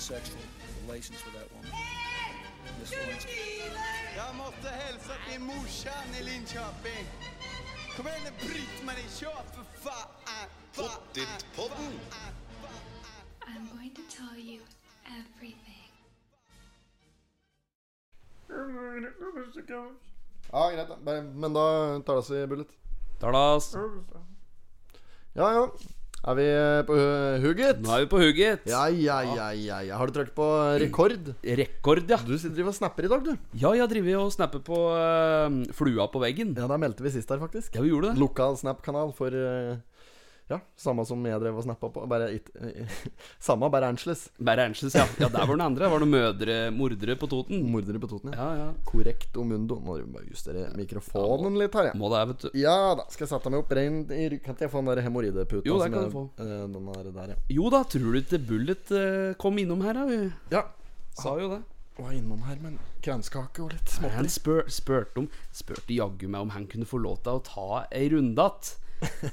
sexual relations with that woman. Miss Lewinsky. Jag måste hälsa till morsan i Linköping. Kom igen nu Britt-Marie, kör för fan! Pottitpodden. I'm going to tell you everything. Ja, greit, da. Bare- Men da tar det oss i bullet. oss? Ja, ja. Er vi eh, på hugget? Nå er vi på hugget. Ja, ja, ja, ja, ja. Har du trykt på rekord? Rekord, ja. Du driver og snapper i dag, du. Ja, jeg driver og snapper på uh, flua på veggen. Ja, da meldte vi sist her, faktisk. Ja, vi gjorde det. Lokal Snap-kanal for eh, Ja, samme som jeg drev og snappa på. Bare it, Samme, bare Angeles. Bare Angeles, ja. Ja, der var den andre. Var det mødre, mordere på Toten? Mordere på Toten, ja. Ja, ja. Korrekt omundo. Nå må bare justere mikrofonen litt her, ja. Må det, vet du. Ja da, skal jeg sette meg opp rein i ryggen? Kan ikke jeg få den der hemoroideputa? Jo, det kan jeg- du få. eh, den der, der, ja. Jo da, tror du ikke Bullet eh, kom innom her, da? Vi ja. sa jo det. Var innom her med en kransekake og litt Han småtteri. spør, spurte om Spurte jaggu meg om han kunne få lov til å ta ei runde att.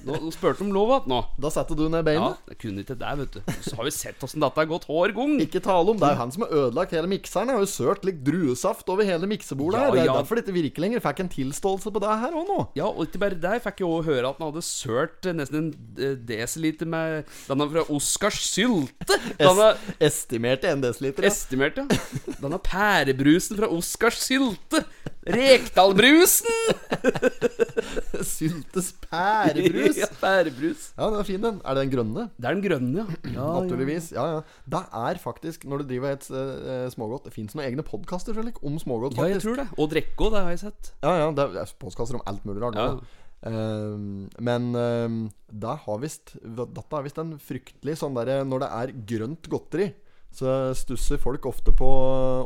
Nå, nå spurte om lov igjen nå. Da setter du ned Ja, beinet. det kunne ikke det, vet du. Så har vi sett åssen dette har gått hver gang. Ikke tale om, Det er jo han som har ødelagt hele mikseren. Jeg har jo sølt litt druesaft over hele miksebordet Ja, her. Det er ja. derfor det ikke virker lenger. Fikk en tilståelse på det her òg nå. Ja, og ikke bare der fikk jeg også høre at han hadde sølt eh, nesten en eh, desiliter med Denne fra Oscars sylte. Denne Es estimerte en desiliter. Ja. Estimerte, ja. Denne pærebrusen fra Oscars sylte. Rekdalbrusen! Syltes pærebrus. ja, pærebrus. Ja, den er fin, den. Er det den grønne? Det er den grønne, ja. ja Naturligvis. Ja, ja. Det er faktisk, når du driver et uh, smågodt Det fins noen egne podkaster om smågodt, faktisk. Ja, jeg tror det. Og Drekko, det har jeg sett. Ja, ja, det er podkaster om alt mulig rart. Ja. da. Ehm, men um, det har visst Dette er visst en fryktelig sånn derre Når det er grønt godteri, så stusser folk ofte på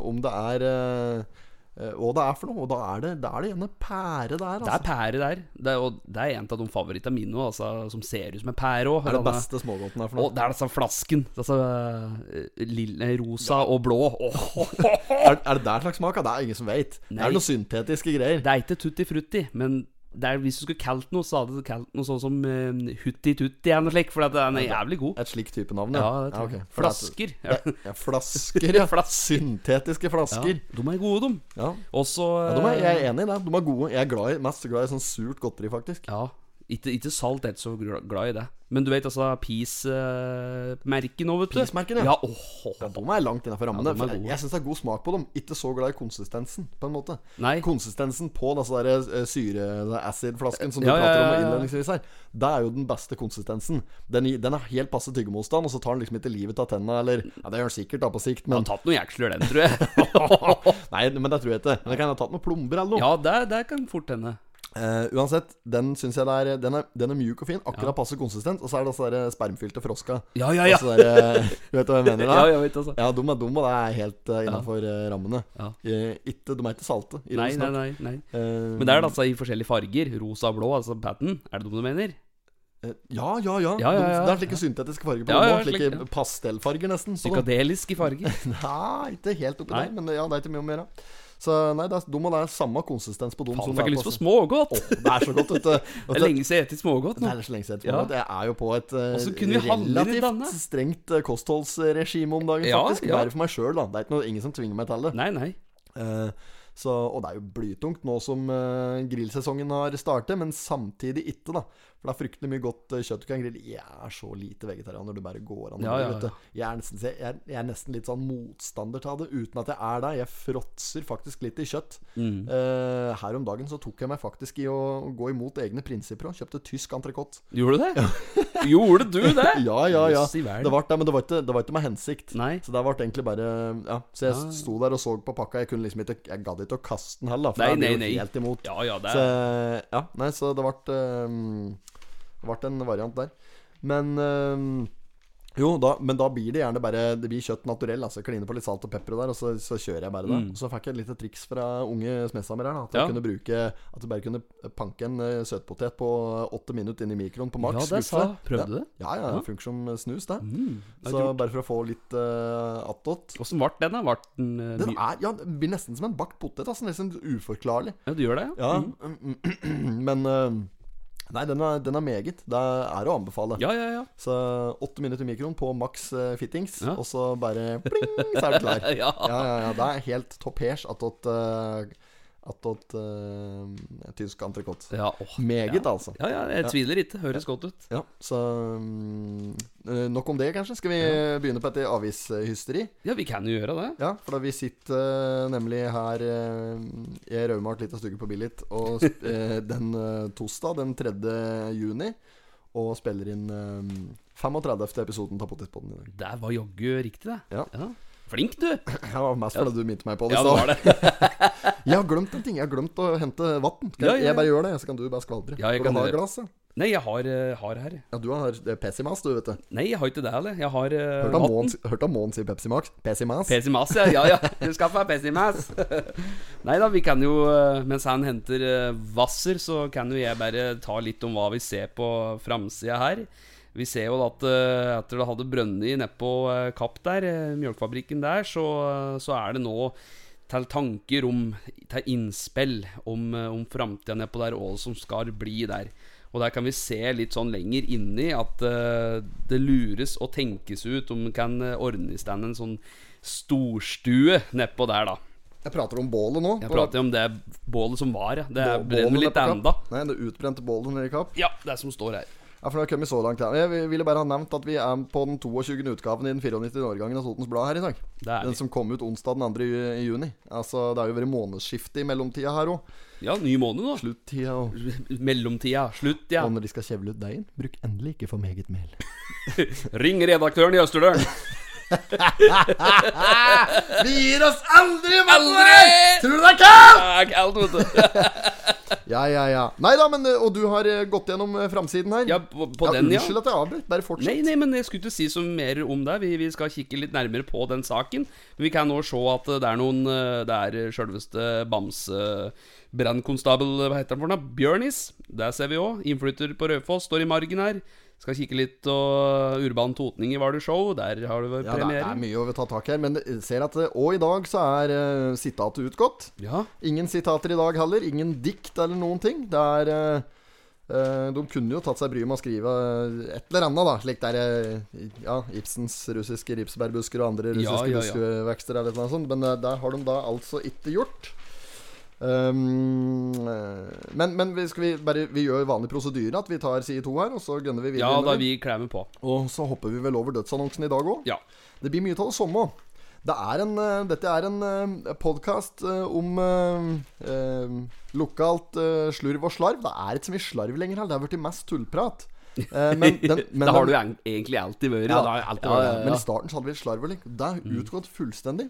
om det er eh, eh, hva det er for noe. Og da er det, da er det gjerne pære der, Det er altså. pære der. Det er, og det er en av de favorittene mine altså, som ser ut som en pære òg. Det er det beste smågodten der for Og det er disse flasken. Disse eh, lille, rosa og blå. Åh, Er, er det der slags smak? Det er ingen som veit. Det er noe syntetiske greier. Det er ikke tutti frutti, men det er, hvis du skulle kalt noe, så hadde du kalt noe sånn som uh, hutti tutti eller noe slikt, for at den er jævlig god. Et slikt type navn, Ja, ja. det tror ok. jeg. For det er- Flasker. Ja, Ja. ja, flasker, ja. Flasker. Syntetiske Ja, flasker. de er gode, de. Ja. Også, Ja, de er, jeg er enig i det. De er gode. Jeg er glad i, mest glad i sånn surt godteri, faktisk. Ja, ikke, ikke salt, jeg er ikke så glad i det. Men du vet altså Peace-merken nå, vet du. Peace-merken, ja. åh, Ja, de er langt innafor rammene. Ja, jeg jeg syns det er god smak på dem. Ikke så glad i konsistensen, på en måte. Nei. Konsistensen på disse der eh, syre det acid-flasken som du Ja, prater om innledningsvis her, det er jo den beste konsistensen. Den, den er helt passe tyggemotstand, og så tar den liksom ikke livet av tenna, eller Ja, det gjør den sikkert, da, på sikt, Han men har tatt noen jeksler, den, tror jeg. Nei, men det tror jeg ikke. Men det kan ha tatt noen plomber eller noe. ja, det, det kan fort hende. Eh, uansett, den syns jeg er den, er den er mjuk og fin. Akkurat Ja. passe konsistent. Og så er det disse spermfylte froska. Ja, ja, ja. Der, eh, du vet hva jeg mener? da? Ja, jeg vet altså. Ja, de er dumme, og det er helt uh, innafor rammene. Ja. Uh, ikke, de er ikke salte. Nei, ironisk nei, nei, nei. Uh, Men det er det altså i forskjellige farger. Rosa og blå, altså patten. Er det det du mener? eh, Ja, ja, ja. Ja, ja, ja. Det er slike syntetiske farger på Ja, dem ja, Slike ja. pastellfarger, nesten. Psykadeliske farger. Nei, ikke helt oppi der, men ja, det er ikke mye å gjøre. Så nei, det er, de det er samme konsistens på dem Faen, som fikk det jeg lyst på smågodt. Oh, Det er så godt, vet du. Det er lenge siden jeg har spist smågodt Det nå. er så lenge siden. Ja. Ja. Jeg er jo på et denne. relativt strengt eh, kostholdsregime om dagen, faktisk. faktisk. ja. Bare for meg sjøl, da. Det er ikke noe, ingen som tvinger meg til det. Nei, nei. Uh, så, og det er jo blytungt nå som uh, grillsesongen har startet, men samtidig ikke, da. For det er fryktelig mye godt eh, kjøtt du kan grille. Jeg er så lite vegetarianer det bare går an. å Ja, bli. Jeg, er nesten, jeg, er, jeg er nesten litt sånn motstander av det, uten at jeg er det. Jeg fråtser faktisk litt i kjøtt. Mm. Uh, her om dagen så tok jeg meg faktisk i å gå imot egne prinsipper og kjøpte tysk entrecôte. Gjorde du det? Gjorde du det? Ja, ja, ja. Det var det, men det var ikke, det var ikke med hensikt. Nei. Så det ble egentlig bare Ja, så jeg Ja. sto der og så på pakka. Jeg kunne liksom ikke Jeg gadd ikke å kaste den heller, for Nei, jeg ble nei, helt imot. Ja, ja, det Så ja, nei, så det ble um, Ble en variant der. Men øh, jo, da, men da blir det gjerne bare Det blir kjøtt naturell. Altså Kline på litt salt og pepper og der, og så, så kjører jeg bare det. Mm. Så fikk jeg et lite triks fra unge smedsamer her. Da, at Ja. jeg kunne bruke At jeg bare kunne panke en eh, søtpotet på åtte minutter inn i mikroen på maks. Ja, det sa Prøvde du det? Ja, ja, Ja. det funker som snus, det. Mm. det Så bare for å få litt uh, attåt. Åssen ble den, da? Vart den uh, Den er, ja, det blir nesten som en bakt potet. Altså, nesten uforklarlig. Ja, du gjør det, Ja, Mm. men eh, Nei, den er, den er meget. Det er å anbefale. Ja, ja, ja. Så åtte minutter mikroen på maks eh, fittings, Ja. og så bare pling, så er du klar. Ja. ja, ja, ja. Det er helt toppers at attåt uh, attåt uh, tysk entrecôte. ja åh. Meget, ja. altså. Ja, ja, jeg tviler ikke. Høres godt ut. Ja, så eh, Nok om det, kanskje. Skal vi begynne på et avishysteri? Ja, vi kan jo gjøre det. Ja, for da vi sitter uh, nemlig her uh, i Raumart litt av stugget på Billit og eh, den uh, torsdag den 3. juni og spiller inn eh, 35. episoden av Potetpodden i dag. Det var jaggu riktig, det. Ja. Flink, du. Ja, mest fordi du minte meg på det. Ja, det var det. Jeg har glemt en ting. Jeg har glemt å hente vann. Ja, jeg, jeg bare gjør det, så kan du bare skvaldre. Ja, jeg kan du ha gjøre- glass? Nei, jeg har, eh, har her. Ja, du har Pessimas, du, vet du. Nei, jeg har ikke det heller. Jeg har uh, Hørt av Mån, hørt om Mån si Pepsimax? Pessimas? Pessimas, ja. Ja, ja. Du skal få Pessimas. Nei da, vi kan jo eh, Mens han henter uh, Hvasser, så kan jo jeg bare ta litt om hva vi ser på framsida her. Vi ser jo at uh, etter det hadde brønnet nedpå uh, Kapp der, uh, mjølkefabrikken der, så, eh, så er det nå til tanker om Til innspill om, om framtida nedpå der, og hva som skal bli der. Og der kan vi se litt sånn lenger inni at eh, det lures og tenkes ut om man kan eh, ordne i stand en sånn storstue nedpå der, da. Jeg prater om bålet nå. Jeg prater om det bålet som var, ja. Det brenner litt enda. Nei, det utbrente bålet nede i Kapp. Ja, det som står her. Ja, for nå har vi kommet så langt her. Jeg ville bare ha nevnt at vi er på den 22. utgaven i den 94. årgangen av Totens Blad her i dag. Det er Den som kom ut onsdag den 2. juni. Altså, Det har jo vært månedsskifte i mellomtida her òg. Ja, ny måned nå. Sluttida og Mellomtida. Slutt, ja. Og når de skal kjevle ut deigen, bruk endelig ikke for meget mel. Ring redaktøren i Østerdølen. Vi gir oss aldri, Aldri! Tror du det er kaldt? Det er kaldt, vet du. Ja, ja, ja. Nei da, men Og du har eh, gått gjennom eh, framsiden her. Ja, på, på den, ja. Unnskyld at jeg avbrøt. Bare fortsett. Nei, nei, men jeg skulle ikke si så mer om det. Vi, vi skal kikke litt nærmere på den saken. Men vi kan nå se at det er noen eh, Det er sjølveste Bamse brannkonstabel Hva heter han for noe? Bjørnis. Det ser vi òg. Innflytter på Raufoss. Står i margen her. Skal kikke litt og Urban Totning i Hvaler Show. Der har du vært Ja, det er, det er mye å ta tak her, men ser at Og i dag så er uh, sitatet utgått. Ja. Ingen sitater i dag heller. Ingen dikt eller noen ting. Det er uh, eh, De kunne jo tatt seg bryet med å skrive eh, et eller annet, da. Slik der eh, Ja, Ibsens russiske ripsbærbusker og andre russiske ja, ja. buskvekster eller noe sånt. Men eh, det har de da altså ikke gjort. Um, eh, men men vi, skal vi, bare, vi gjør vanlig prosedyre, at vi tar side to her, og så gønner vi videre. ja, da vi klemmer på. Og så hopper vi vel over dødsannonsen i dag òg. Ja. Det blir mye av det samme. Det er en, eh, dette er en uh, podkast om eh, eh, lokalt eh, slurv og slarv. Det er ikke så mye slarv lenger her. Det har blitt mest tullprat. Eh, men den, men det har du egentlig alltid vært. ja, Ja, ja. Men i starten så hadde vi litt slarv. og litt. Det er utgått fullstendig.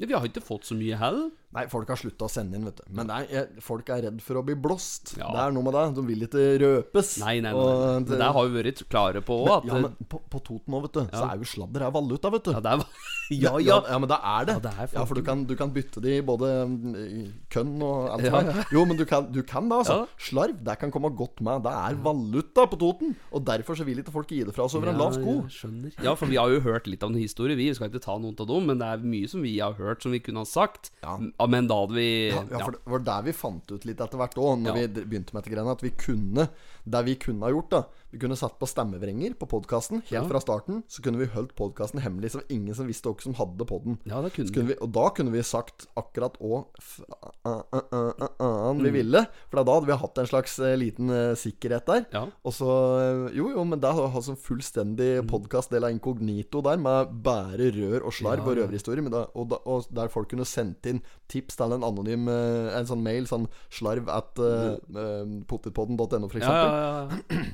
Vi har ikke fått så mye heller. Nei, folk har slutta å sende inn, vet du. Men er, jeg, folk er redd for å bli blåst. Ja. Det er noe med det. De vil ikke røpes. Nei, nei, nei. Og det- det har vi vært klare på òg. ja, men på, på Toten nå, vet du, så er jo sladder er valuta, vet du. Ja, det er Ja, ja, ja, men det er det. Ja, det er Ja, for du kan, du kan bytte de i både mm, kønn og alt Ja, som er. Jo, men du kan, du kan det, altså. Ja. Slarv, det kan komme godt med. Det er valuta på Toten. Og derfor så vil ikke folk gi det fra oss over en lav sko. Ja, skjønner. Ja, for vi har jo hørt litt av en historie, vi. Vi skal ikke ta noen av dem, men det er mye som vi har hørt som vi kunne ha sagt. Ja. Men da hadde vi Ja, ja, for det var der vi fant ut litt etter hvert òg, når vi begynte med dette greiene, at vi kunne Det vi kunne ha gjort, da Vi kunne satt på stemmevrenger på podkasten helt Ja. fra starten. Så kunne vi holdt podkasten hemmelig, så ingen som visste hvem som hadde podden. Ja, det kunne kunne vi, og da kunne vi sagt akkurat hva faen vi ville. For da hadde vi hatt en slags eh, liten uh, sikkerhet der. Ja. Og så eh, Jo, jo, men det er hatt sånn fullstendig podkast del av inkognito der, med bare rør og slarv og røverhistorier. Og, og der folk kunne sendt inn tips til en anonym En sånn mail, sånn slarv at uh, potetpodden.no, for eksempel. Ja, ja.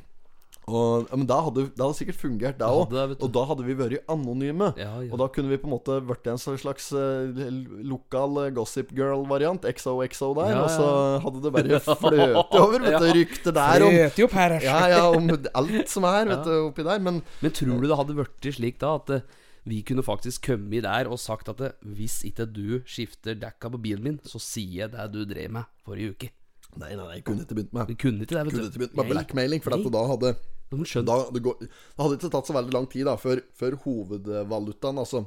Og, men da hadde det hadde sikkert fungert, det òg. Og da hadde vi vært anonyme. Ja, ja. Og da kunne vi på en måte vært en slags uh, lokal eh, Gossip Girl-variant. XOXO der. Ja, Og så hadde det bare fløtet over. Vet du, Ja. Ryktet der om Fløte opp her, ja, ja, om alt som er, vet du, oppi der. Men Men tror du det hadde blitt slik da at uh, vi kunne faktisk kommet der og sagt at hvis ikke du skifter dekka på bilen min, så sier jeg det du drev med forrige uke? Nei, nei, nei, kunne ikke begynt med Vi kunne ikke det, vet Kunne du. ikke begynt med Nei. blackmailing, for at da hadde da, det, går, det hadde ikke tatt så veldig lang tid da før, før hovedvalutaen, altså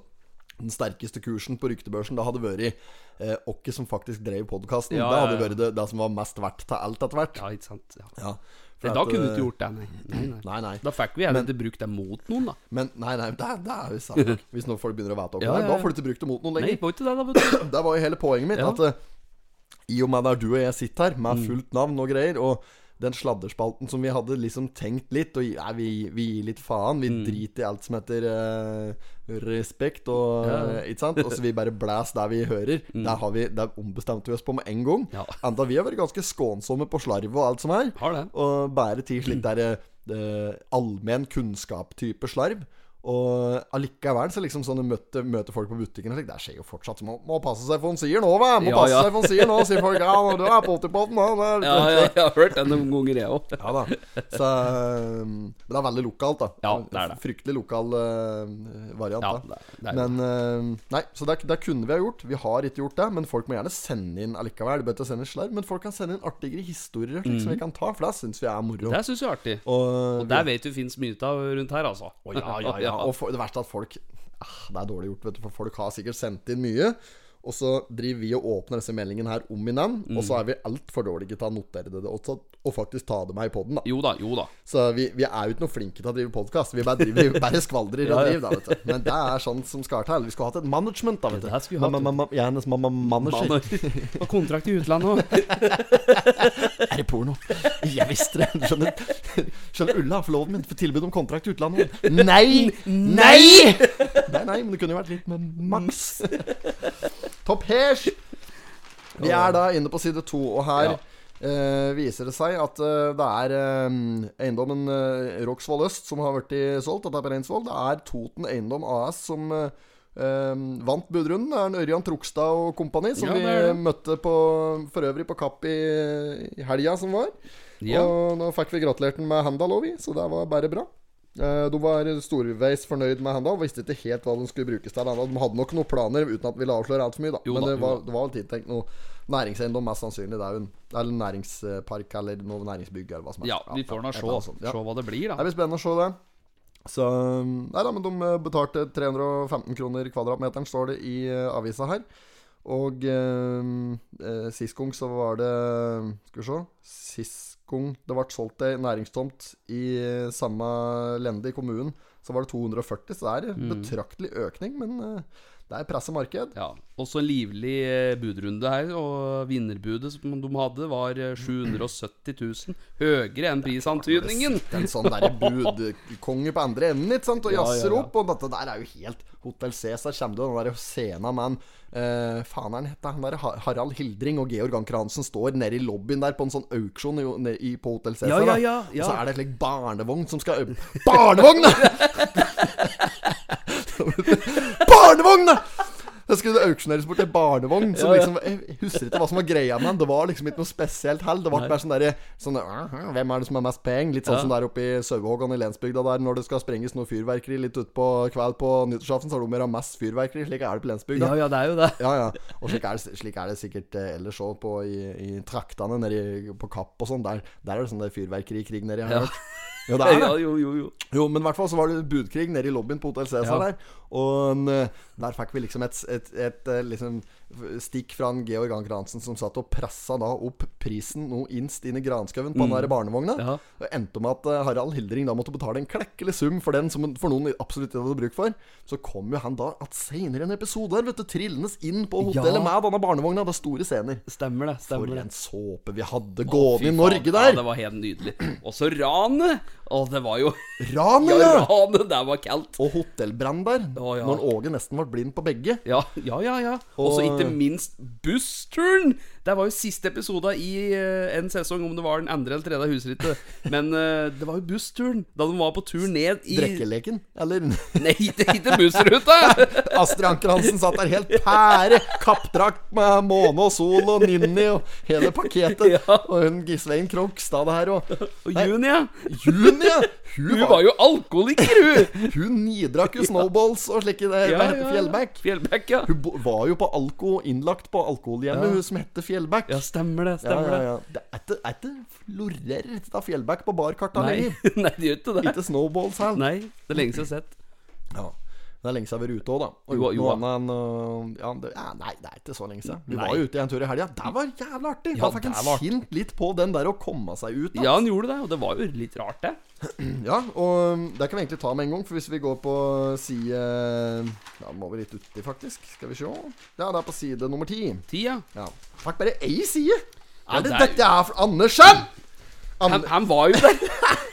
den sterkeste kursen på ryktebørsen, da hadde vært eh, okke som faktisk drev podkasten. Ja, det ja, hadde vært det, det som var mest verdt til alt etter hvert. Ja, ikke sant. Ja. Ja. Nei, da kunne du eh, ikke gjort det, nei. Nei, nei. Nei, nei. Da fikk vi gjerne ikke brukt det mot noen, da. Men nei, nei, det, det er jo sant. Hvis nå folk begynner å vite om det. Da får du ikke brukt det mot noen lenger. Nei, det, da. Det var jo hele poenget mitt. At eh, i og med det er du og jeg sitter her Mm. med fullt navn og greier, og den sladderspalten som vi hadde liksom tenkt litt Og ja, vi, vi gir litt faen. Vi Mm. driter i alt som heter uh, respekt og Ja. eh, Ikke sant? Og så vi bare blæs der vi hører. Der, har vi, der ombestemte vi oss på med en gang. Ja. Enda vi har vært ganske skånsomme på slarv og alt som er. Og bare til litt der uh, allmenn kunnskap-type slarv. Og allikevel så liksom sånn møter, møter folk på butikken og slik, Det skjer jo fortsatt. Så må, må passe seg for han sier nå, hva? Må Ja, passe ja. seg for han sier nå, sier folk. Ja, nå, du er på 80-potten, da. Er- Ja, ja, jeg har hørt den noen ganger, jeg òg. Ja da. Så, eh, men det er veldig lokalt, da. Ja, det er det. Fryktelig lokal eh, variant. Ja, det er- det er men eh, Nei, så det, det kunne vi ha gjort. Vi har ikke gjort det. Men folk må gjerne sende inn allikevel. Du bør ikke sende slarv, men folk kan sende inn artigere historier slik, som vi kan ta, for det syns vi er moro. Det syns vi er artig. Og, Mhm. Og der vet du fins mye av rundt her, altså. Å, ja, ja, ja. Og for, det verste er at folk ah, Det er dårlig gjort, vet du, for folk har sikkert sendt inn mye. Og så driver vi og åpner disse meldingene her om igjen, og så er vi altfor dårlige til å notere det og, så- og faktisk ta det med i poden. Jo da, jo da. Så vi, vi er jo ikke noe flinke til å drive podkast. Vi bare, driver, bare skvaldrer og driver, da, vet du. Men det er sånn som skal til. Vi skulle hatt et management, da, vet du. Ja, det skulle vi hatt, er hennes mamma manager. Man har kontrakt i utlandet òg. Er det porno? Jeg visste det. Du Skjønner, skjønner Ulla, forloveden min, får tilbud om kontrakt i utlandet. Nei! Nei! Nei, nei, men det kunne jo vært litt med Max. Topp hers! Vi er da inne på side to, og her Ja. eh, viser det seg at eh, det er eh, eiendommen eh, Roksvoll Øst som har blitt solgt. Dette er på Reinsvoll. Det er Toten Eiendom AS som eh, vant budrunden. Det er en Ørjan Trogstad og kompani som Ja, vi møtte på, for øvrig på Kapp i, i helga som var. Ja. Og nå fikk vi gratulert den med handa, lå vi, så det var bare bra. Eh, De var storveis fornøyd med Handal. Visste ikke helt hva de skulle brukes til. De hadde nok noen planer uten at vi ville avsløre altfor mye. da Jo Men det var, da. det var vel tiltenkt noe næringseiendom, mest sannsynlig. Det er jo en, det er næringspark eller noe næringsbygg eller hva som helst. Ja, vi får nå se, eller. Ja. se hva det blir, Det blir spennende å se det. Så Nei da, men de eh, betalte 315 kroner kvadratmeteren, står det i eh, avisa her. Og eh, sist gang så var det Skal vi se Sist gang det ble solgt ei næringstomt i eh, samme lende i kommunen, så var det 240. Så det er en betraktelig økning, men eh, det er pressa marked. Ja. Også en livlig eh, budrunde her, og vinnerbudet som de hadde, var eh, 770 000. Høyere enn prisantydningen. En sånn derre budkonge på andre enden, ikke sant? Og Ja, ja, ja. opp. Og dette der er jo helt Hotell Cæsar kommer det jo den der scenen med han eh, Faen er han hette? Han der Harald Hildring og Georg Anker Hansen står nede i lobbyen der på en sånn auksjon i, i, på Hotell Cæsar. Ja, ja. Og så er det et slik barnevogn som skal Barnevogn! barnevogn! Det skulle auksjoneres bort en barnevogn. Som liksom Jeg husker ikke hva som var greia med den. Det var liksom ikke noe spesielt hell. Det var bare sånn derre sånn, Hvem er det som har mest penger? Litt sånn Ja. som der oppe i Sauehågan i Lensbygda der når det skal sprenges noe fyrverkeri litt utpå kveld på nyttårsaften, så har de mer av mest fyrverkeri. Slik er det på Lensbygda. Ja, ja, det er jo det. Ja, ja. Og slik er det, slik er det sikkert eh, ellers òg i, i traktene nedi på Kapp og sånn. Der, der er det sånn fyrverkerikrig nedi, her. Ja. Jo, det er det. Ja, jo, jo, jo. Jo, men i hvert fall så var det budkrig nede i lobbyen på Hotell Cæsar Ja. der. Og eh, der fikk vi liksom et, et, et, et liksom stikk fra en Georg Anker Hansen som satt og pressa da opp prisen noe innst inn i granskauen på den der barnevogna. Ja. Og endte med at eh, Harald Hildring da måtte betale en klekkelig sum for den som for noen absolutt ikke hadde bruk for. Så kom jo han da at senere i en episode her, vet du, trillende inn på hotellet Ja. med denne barnevogna. Det er store scener. Stemmer det. For stemmer det en såpe vi hadde gående i Norge Norge Ja, der! det var helt nydelig. Og så ranet! Å, det var jo Ranet! Ja, ranet der var kaldt. Og hotellbrann der. Å, ja. Når Åge nesten ble blind på begge. Ja, ja, ja. ja. Og så ikke minst bussturen! Det var jo siste episode i eh, en sesong, om det var den andre eller tredje, husrittet. Men eh, det var jo bussturen. Da de var på tur ned i Drekkeleken? Eller Nei, ikke, ikke bussruta! Astrid Anker Hansen satt der helt pære, kappdrakt med måne og sol og Ninni og hele pakketet. Ja. Og hun Gislein Krogstad her og Og Junia, Junia! Hun, hun var, var jo alkoholiker, hun! hun nidrakk jo snowballs og slike det. Hva heter Fjellback? Fjellback, ja. Hun var jo på alko, innlagt på alkoholhjemmet, Ja. hun som heter Fjellback. Ja, stemmer det. Stemmer ja, ja, ja. Det er ikke, er ikke florerer ikke av Fjellback på barkarta lenger. nei, det gjør ikke det. Ikke snowballs heller. Nei, det er lenge siden jeg har sett. Ja. Det er lenge siden vi har vært ute òg, da. Og Jo, jo, annet enn øh, ja, det, ja, Nei, det er ikke så lenge siden. Vi Nei. var jo ute en tur i helga. Det var jævla artig! Ja, da fikk en kjent litt på den der å komme seg ut. Da. Ja, han gjorde det, og det var jo litt rart, det. Ja, og um, det kan vi egentlig ta med en gang, for hvis vi går på side Ja, må vi litt uti, faktisk. Skal vi se. Ja, det er på side nummer ti. Ti, Ja. Fikk bare én side! Ja, er det, det er- dette er for Andersen?! Han, han var jo der.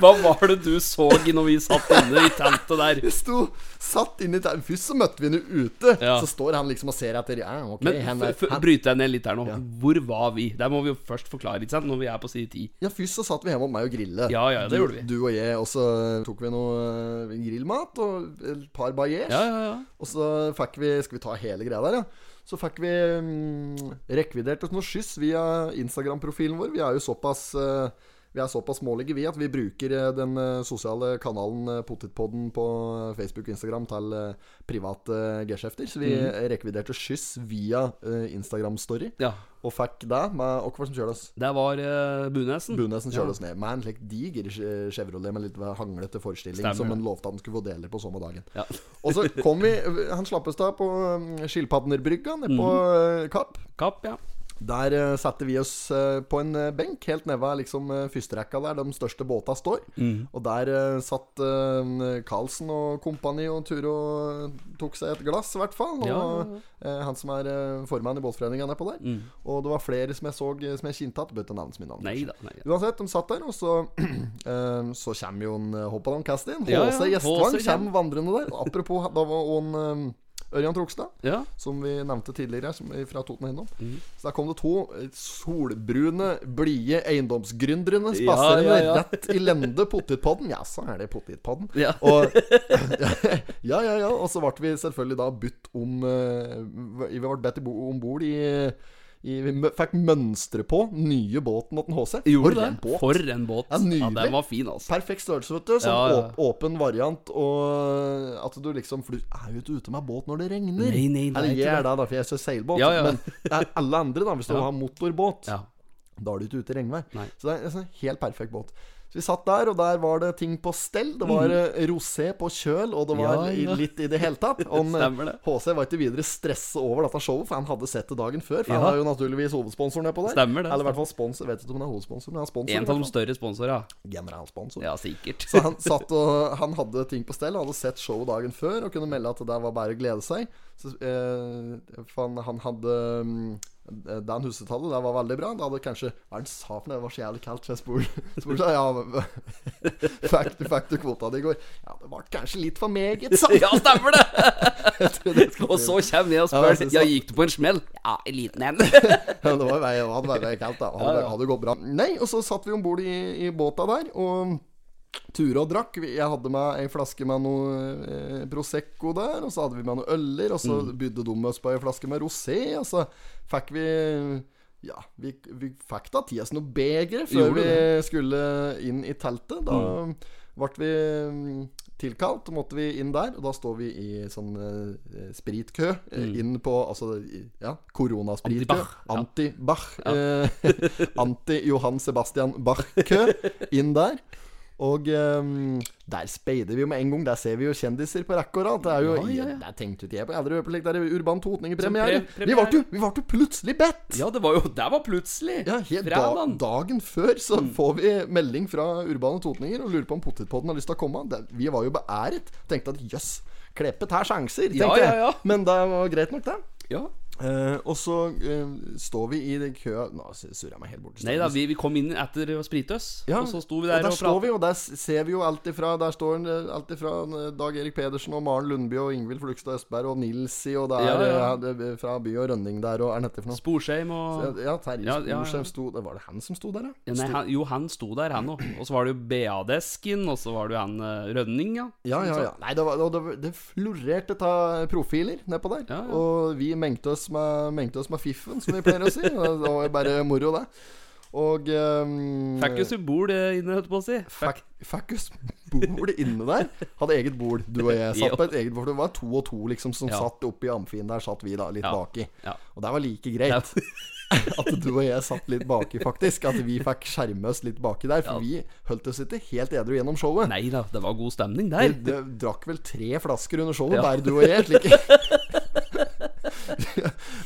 Hva var det du så når vi satt inne i teltet der? vi sto satt inne i teltet. Først så møtte vi henne ute. Ja. Så står han liksom og ser etter. Ja, ok, Men er, bryter jeg ned litt her nå. Ja. Hvor var vi? Der må vi jo først forklare, ikke sant? Når vi er på side 10. ja, først så satt vi hjemme hos meg og grille. Ja, ja, det du, gjorde vi. Du og jeg, og så tok vi noe øh, grillmat og et par bajers. Ja, ja, ja. Og så fikk vi Skal vi ta hele greia der, ja? Så fikk vi mm, rekvidert oss noe skyss via Instagram-profilen vår. Vi er jo såpass eh, Vi er såpass smålige, vi, at vi bruker eh, den eh, sosiale kanalen eh, Potetpodden på Facebook og Instagram til private geskjefter. Så vi mm. rekviderte skyss via Instagram-story, ja. og fikk det med var som kjørte oss? Det var uh, Bunesen. Bunesen kjørte oss ned med en slik diger Chevrolet med litt hanglete forestilling Stemmer som han lovte han skulle få deler på samme dagen. Ja. Og så kom vi Han slappes da på um, Skilpadnerbrygga nede på Mhm. uh, Kapp. Kapp, ja. Der uh, satte vi oss uh, på en uh, benk helt nede ved liksom, førsterekka der de største båta står. Mm. Og der satt Karlsen og kompani og Turo tok seg et glass, i hvert fall. Og Ja, ja, uh, han som er formann i båtforeninga nedpå der. Mm. Og det var flere som jeg så som jeg kjente igjen. Bøtte navnet mitt. Uansett, de satt der, og så eh, Så kommer jo en Hoppadan Castin. Ja, ja, HC Gjestvang kommer vandrende der. Apropos, da var han Ørjan Trogstad, Ja. som vi nevnte tidligere, som er fra Toten Hinnom. Mhm. Så der kom det to solbrune, blide eiendomsgründerne spaserende ja, ja. rett i lende potetpodden. Ja, så er det potetpodden. Ja. Og, ja, ja, ja. Og så ble vi selvfølgelig da budt om eh, Vi ble bedt om bord i, i fikk mønstre på nye båten til HC. Gjorde For en båt. For en båt. Ja, nydelig. den var fin, altså. Perfekt størrelse, vet du. Sånn Ja, ja. åp- åpen variant. Og at du liksom For du er jo ikke ute med båt når det regner. Nei, nei, er Eller jeg er det. for jeg ser seilbåt. Ja, ja. Men det er alle andre, da, hvis du Ja. har motorbåt, Ja. da er du ikke ute i regnvær. Så det er en sånn helt perfekt båt. Så vi satt der, og der var det ting på stell. Det var mm. rosé på kjøl, og det var. Ja, ja. litt i det hele tatt. Og. HC var ikke videre stressa over dette showet, for han hadde sett det dagen før. For Ja. han er jo naturligvis hovedsponsor nedpå der. Stemmer det, Eller i hvert fall sponsor. Vet ikke om han er hovedsponsor, men han er sponsor. En av de større sponsorer, Generalsponsor. ja. Sikkert. Så han satt og Han hadde ting på stell, hadde sett showet dagen før og kunne melde at det der var bare å glede seg. Så, eh, for han, han hadde Dan Husetallet, det var veldig bra. Det hadde kanskje Hva er det sa for noe? Det var så jævlig kaldt, jeg spurte ja, fikk, du, fikk du kvota di i går? Ja, det ble kanskje litt for meget, sa. Ja, stemmer det! Det Og så kommer jeg og spør Ja, gikk du på en smell? Ja, en liten en. Ja, det var, hadde vært kaldt, da. Hadde, hadde gått bra. Nei, og så satt vi om bord i, i båta der, og ture og drakk. Jeg hadde med ei flaske med noe eh, Prosecco der, og så hadde vi med noe øller, og så Mm. bydde de oss på ei flaske med rosé, og så fikk vi ja, vi, vi fikk da til oss noe begre før vi skulle inn i teltet. Da ble vi mm, tilkalt, måtte vi inn der. Og da står vi i sånn eh, spritkø eh, inn på Altså, ja, koronaspritkø. Anti-Bach, Anti-Johan ja. Eh, Anti-Johan Sebastian Bach-kø inn der. Og um, der speider vi jo med en gang. Der ser vi jo kjendiser på rekke og rad. Det er jo Ja, ja, ja. Der tenkte ikke jeg på. Jeg hadde vært på slik der Urban Totninger-premiere. Pre- Vi ble jo vi ble plutselig bedt! Ja, det var jo Det var plutselig. Ja, helt da, dagen før så Mm. får vi melding fra Urbane Totninger og lurer på om Potetpodden har lyst til å komme. Det, vi var jo beæret. Tenkte at jøss, Kleppe tar sjanser, tenkte Ja, ja, ja. jeg. Men det var greit nok, det. Ja. Eh, og så uh, står vi i den køa Nå surrer jeg meg helt bort. Nei da, vi, vi kom inn etter å sprite oss, Ja, og så sto vi der og der og, står vi, og der ser vi jo alt ifra Der står alt ifra eh, Dag Erik Pedersen og Maren Lundby og Ingvild Flugstad Østberg og Nilsi, og det er Ja, ja. fra By og Rønning der, og er dette for noe? Sporsheim og Ja, Terje. Sporsheim sto det Var det han som sto der, da? nei, han, Jo, han sto der, han òg. Og så var det jo BA-desken, og så var det jo han Rønning, ja. Ja, ja, ja. Nei, det, var, det, det florerte av profiler nedpå der. Og vi mengte oss, med, mengte oss med fiffen, som vi pleier å si. Det var bare moro, det. Og um, Fikk jo bord eh, inne, holdt på å si. Fikk fikk oss bord inne der. Hadde eget bord. Du og jeg satt på et eget bord. Det var to og to liksom som Ja. satt oppi amfien der, satt vi da litt Ja. baki. Ja. Og det var like greit. at du og jeg satt litt baki, faktisk. At vi fikk skjerme oss litt baki der. For vi holdt oss ikke helt edru gjennom showet. Nei da, det var god stemning der. Vi drakk vel tre flasker under showet, Ja. bare du og jeg. Slik.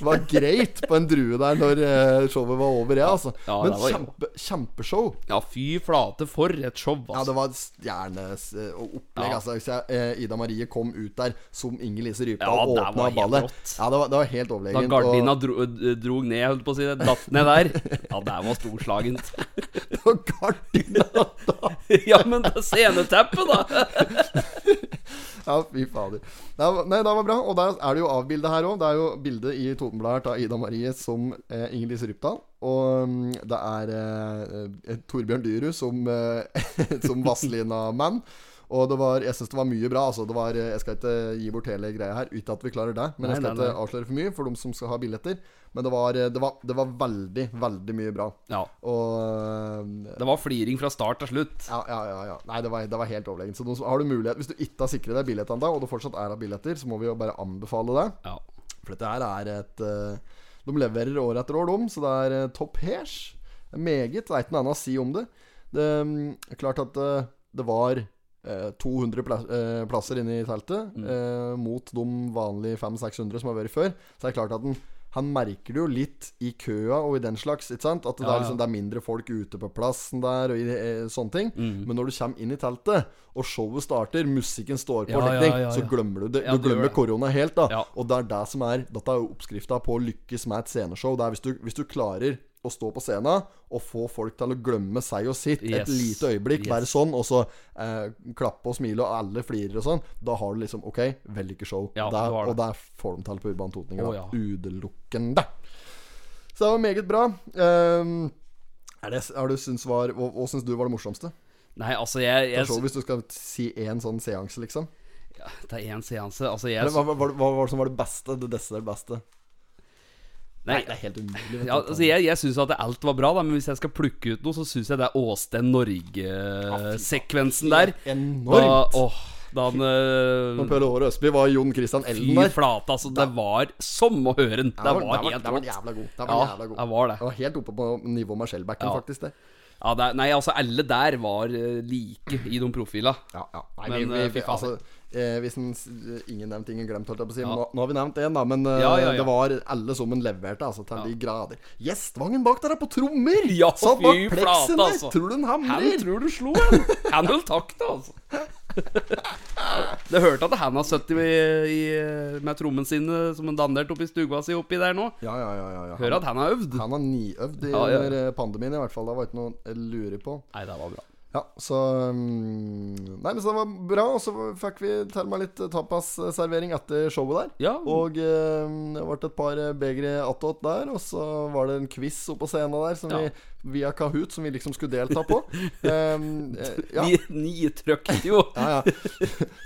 var greit på en drue der når eh, showet var over, ja, altså. Ja, Men var- kjempe, kjempeshow. Ja, fy flate, for et show, Ja, altså. det var et stjerneopplegg, opplegg. Ja. Altså, jeg, eh, Ida Marie kom ut der som Inger Lise Rypdal Ja, og åpna var ballet. rått. Ja, det var, det var helt Da overlegent. gardina og- dro, dro, ned, holdt på å si, det, datt ned der. Ja, det var storslagent. Da gardina da Ja, men det sceneteppet, da! Ja, fy fader. Nei, det var bra. Og der er det jo avbilde her òg. Det er jo bilde i Totenbladet av Ida Marie som eh, Inger Lise Rypdal. Og mm, det er eh, Torbjørn Dyrud som, eh, som Vazelina-mann. Og det var, jeg syns det var mye bra. Altså, det var, eh, jeg skal ikke gi bort hele greia her, uten at vi klarer det. Men jeg skal ikke avsløre for mye for de som skal ha billetter. Men det var, eh, det var, det var veldig, veldig mye bra. Ja. Og eh, Det var fliring fra start til slutt. ja, ja, ja, ja. Nei, det var, det var helt overlegent. Så har du mulighet Hvis du ikke har sikret deg billett ennå, og det fortsatt er av billetter, så må vi jo bare anbefale det. Ja. For dette her er et eh, De leverer år etter år, de, så det er uh, topp hers. Meget. Det er ikke noe annet å si om det. Det er klart at eh, det var eh, 200 eh, plasser inne i teltet, mm. mot de vanlige 500-600 som har vært før. Så det er klart at den han merker det jo litt i køa og i den slags. Ikke sant? At det, Ja, er, liksom, det er mindre folk ute på plassen der og i, eh, sånne ting. Men når du kommer inn i teltet, og showet starter, musikken står på Ja, ja, ja, så glemmer du det. Ja, du glemmer det. korona helt, da. Ja. Og det er det som er Dette er jo oppskrifta på å lykkes med et sceneshow. Det er hvis du, hvis du klarer å stå på scenen og få folk til å glemme seg og sitt et lite øyeblikk, Yes. være sånn, og så eh, klappe og smile, og alle flirer og sånn, da har du liksom OK, vellykket show. Ja, Der- det. Og der får de til på Urban Totninger. Oh, ja. Utelukkende. Så det var meget bra. Um, er det, er du syns var, hva, hva syns du var det morsomste? Nei, altså, jeg, jeg show, hvis du skal si én sånn seanse, liksom. Det er én seanse. Altså, jeg hva, hva, hva, hva var det som var det beste? Det desidert beste? Nei, det er helt umulig. ja, altså, jeg, jeg syns at alt var bra, da, men hvis jeg skal plukke ut noe, så syns jeg det er Åsten Norge-sekvensen der. Da, Enormt. åh, da han Når øh, Åre Østby var Jon Christian Elden der. flate, altså. Det var som å høre den. Det var det helt det var jævla god. Det var Ja, jævla god. det var det. Det var helt oppe på nivå med Shellbacken, Ja. faktisk. det Ja, det nei, altså, alle der var øh, like i de profila. Ja, ja. Nei, Men, vi, vi, vi, faen. altså, eh, hvis en, ingen nevnt, ingen glemt, holdt jeg på å si. Ja. nå, nå har vi nevnt én, da. Men eh, Ja, ja, det var alle sammen leverte, altså, til de grader. Gjestvangen bak der er på trommer! Ja, Satt bak pleksen der! altså. Tror du den Han hamrer? tror du slo han. Han holdt takta, altså. Det hørte at han har sittet med trommen sin eh, som han dandert oppi stua si oppi der nå. Ja, ja, ja. ja, ja. Hører at han har øvd. Han har niøvd i Ja, ja, eh, pandemien, i hvert fall. Det var ikke noe jeg lurer på. Nei, det var bra. Ja, så um, Nei, men så det var bra. Og så fikk vi til meg litt tapasservering etter showet der. Ja. Og eh, det ble et par begre attåt der. Og så var det en quiz oppå scenen der som Ja. vi via Kahoot som vi liksom skulle delta på. Um, ja. Ni, ni jo. Ja, ja.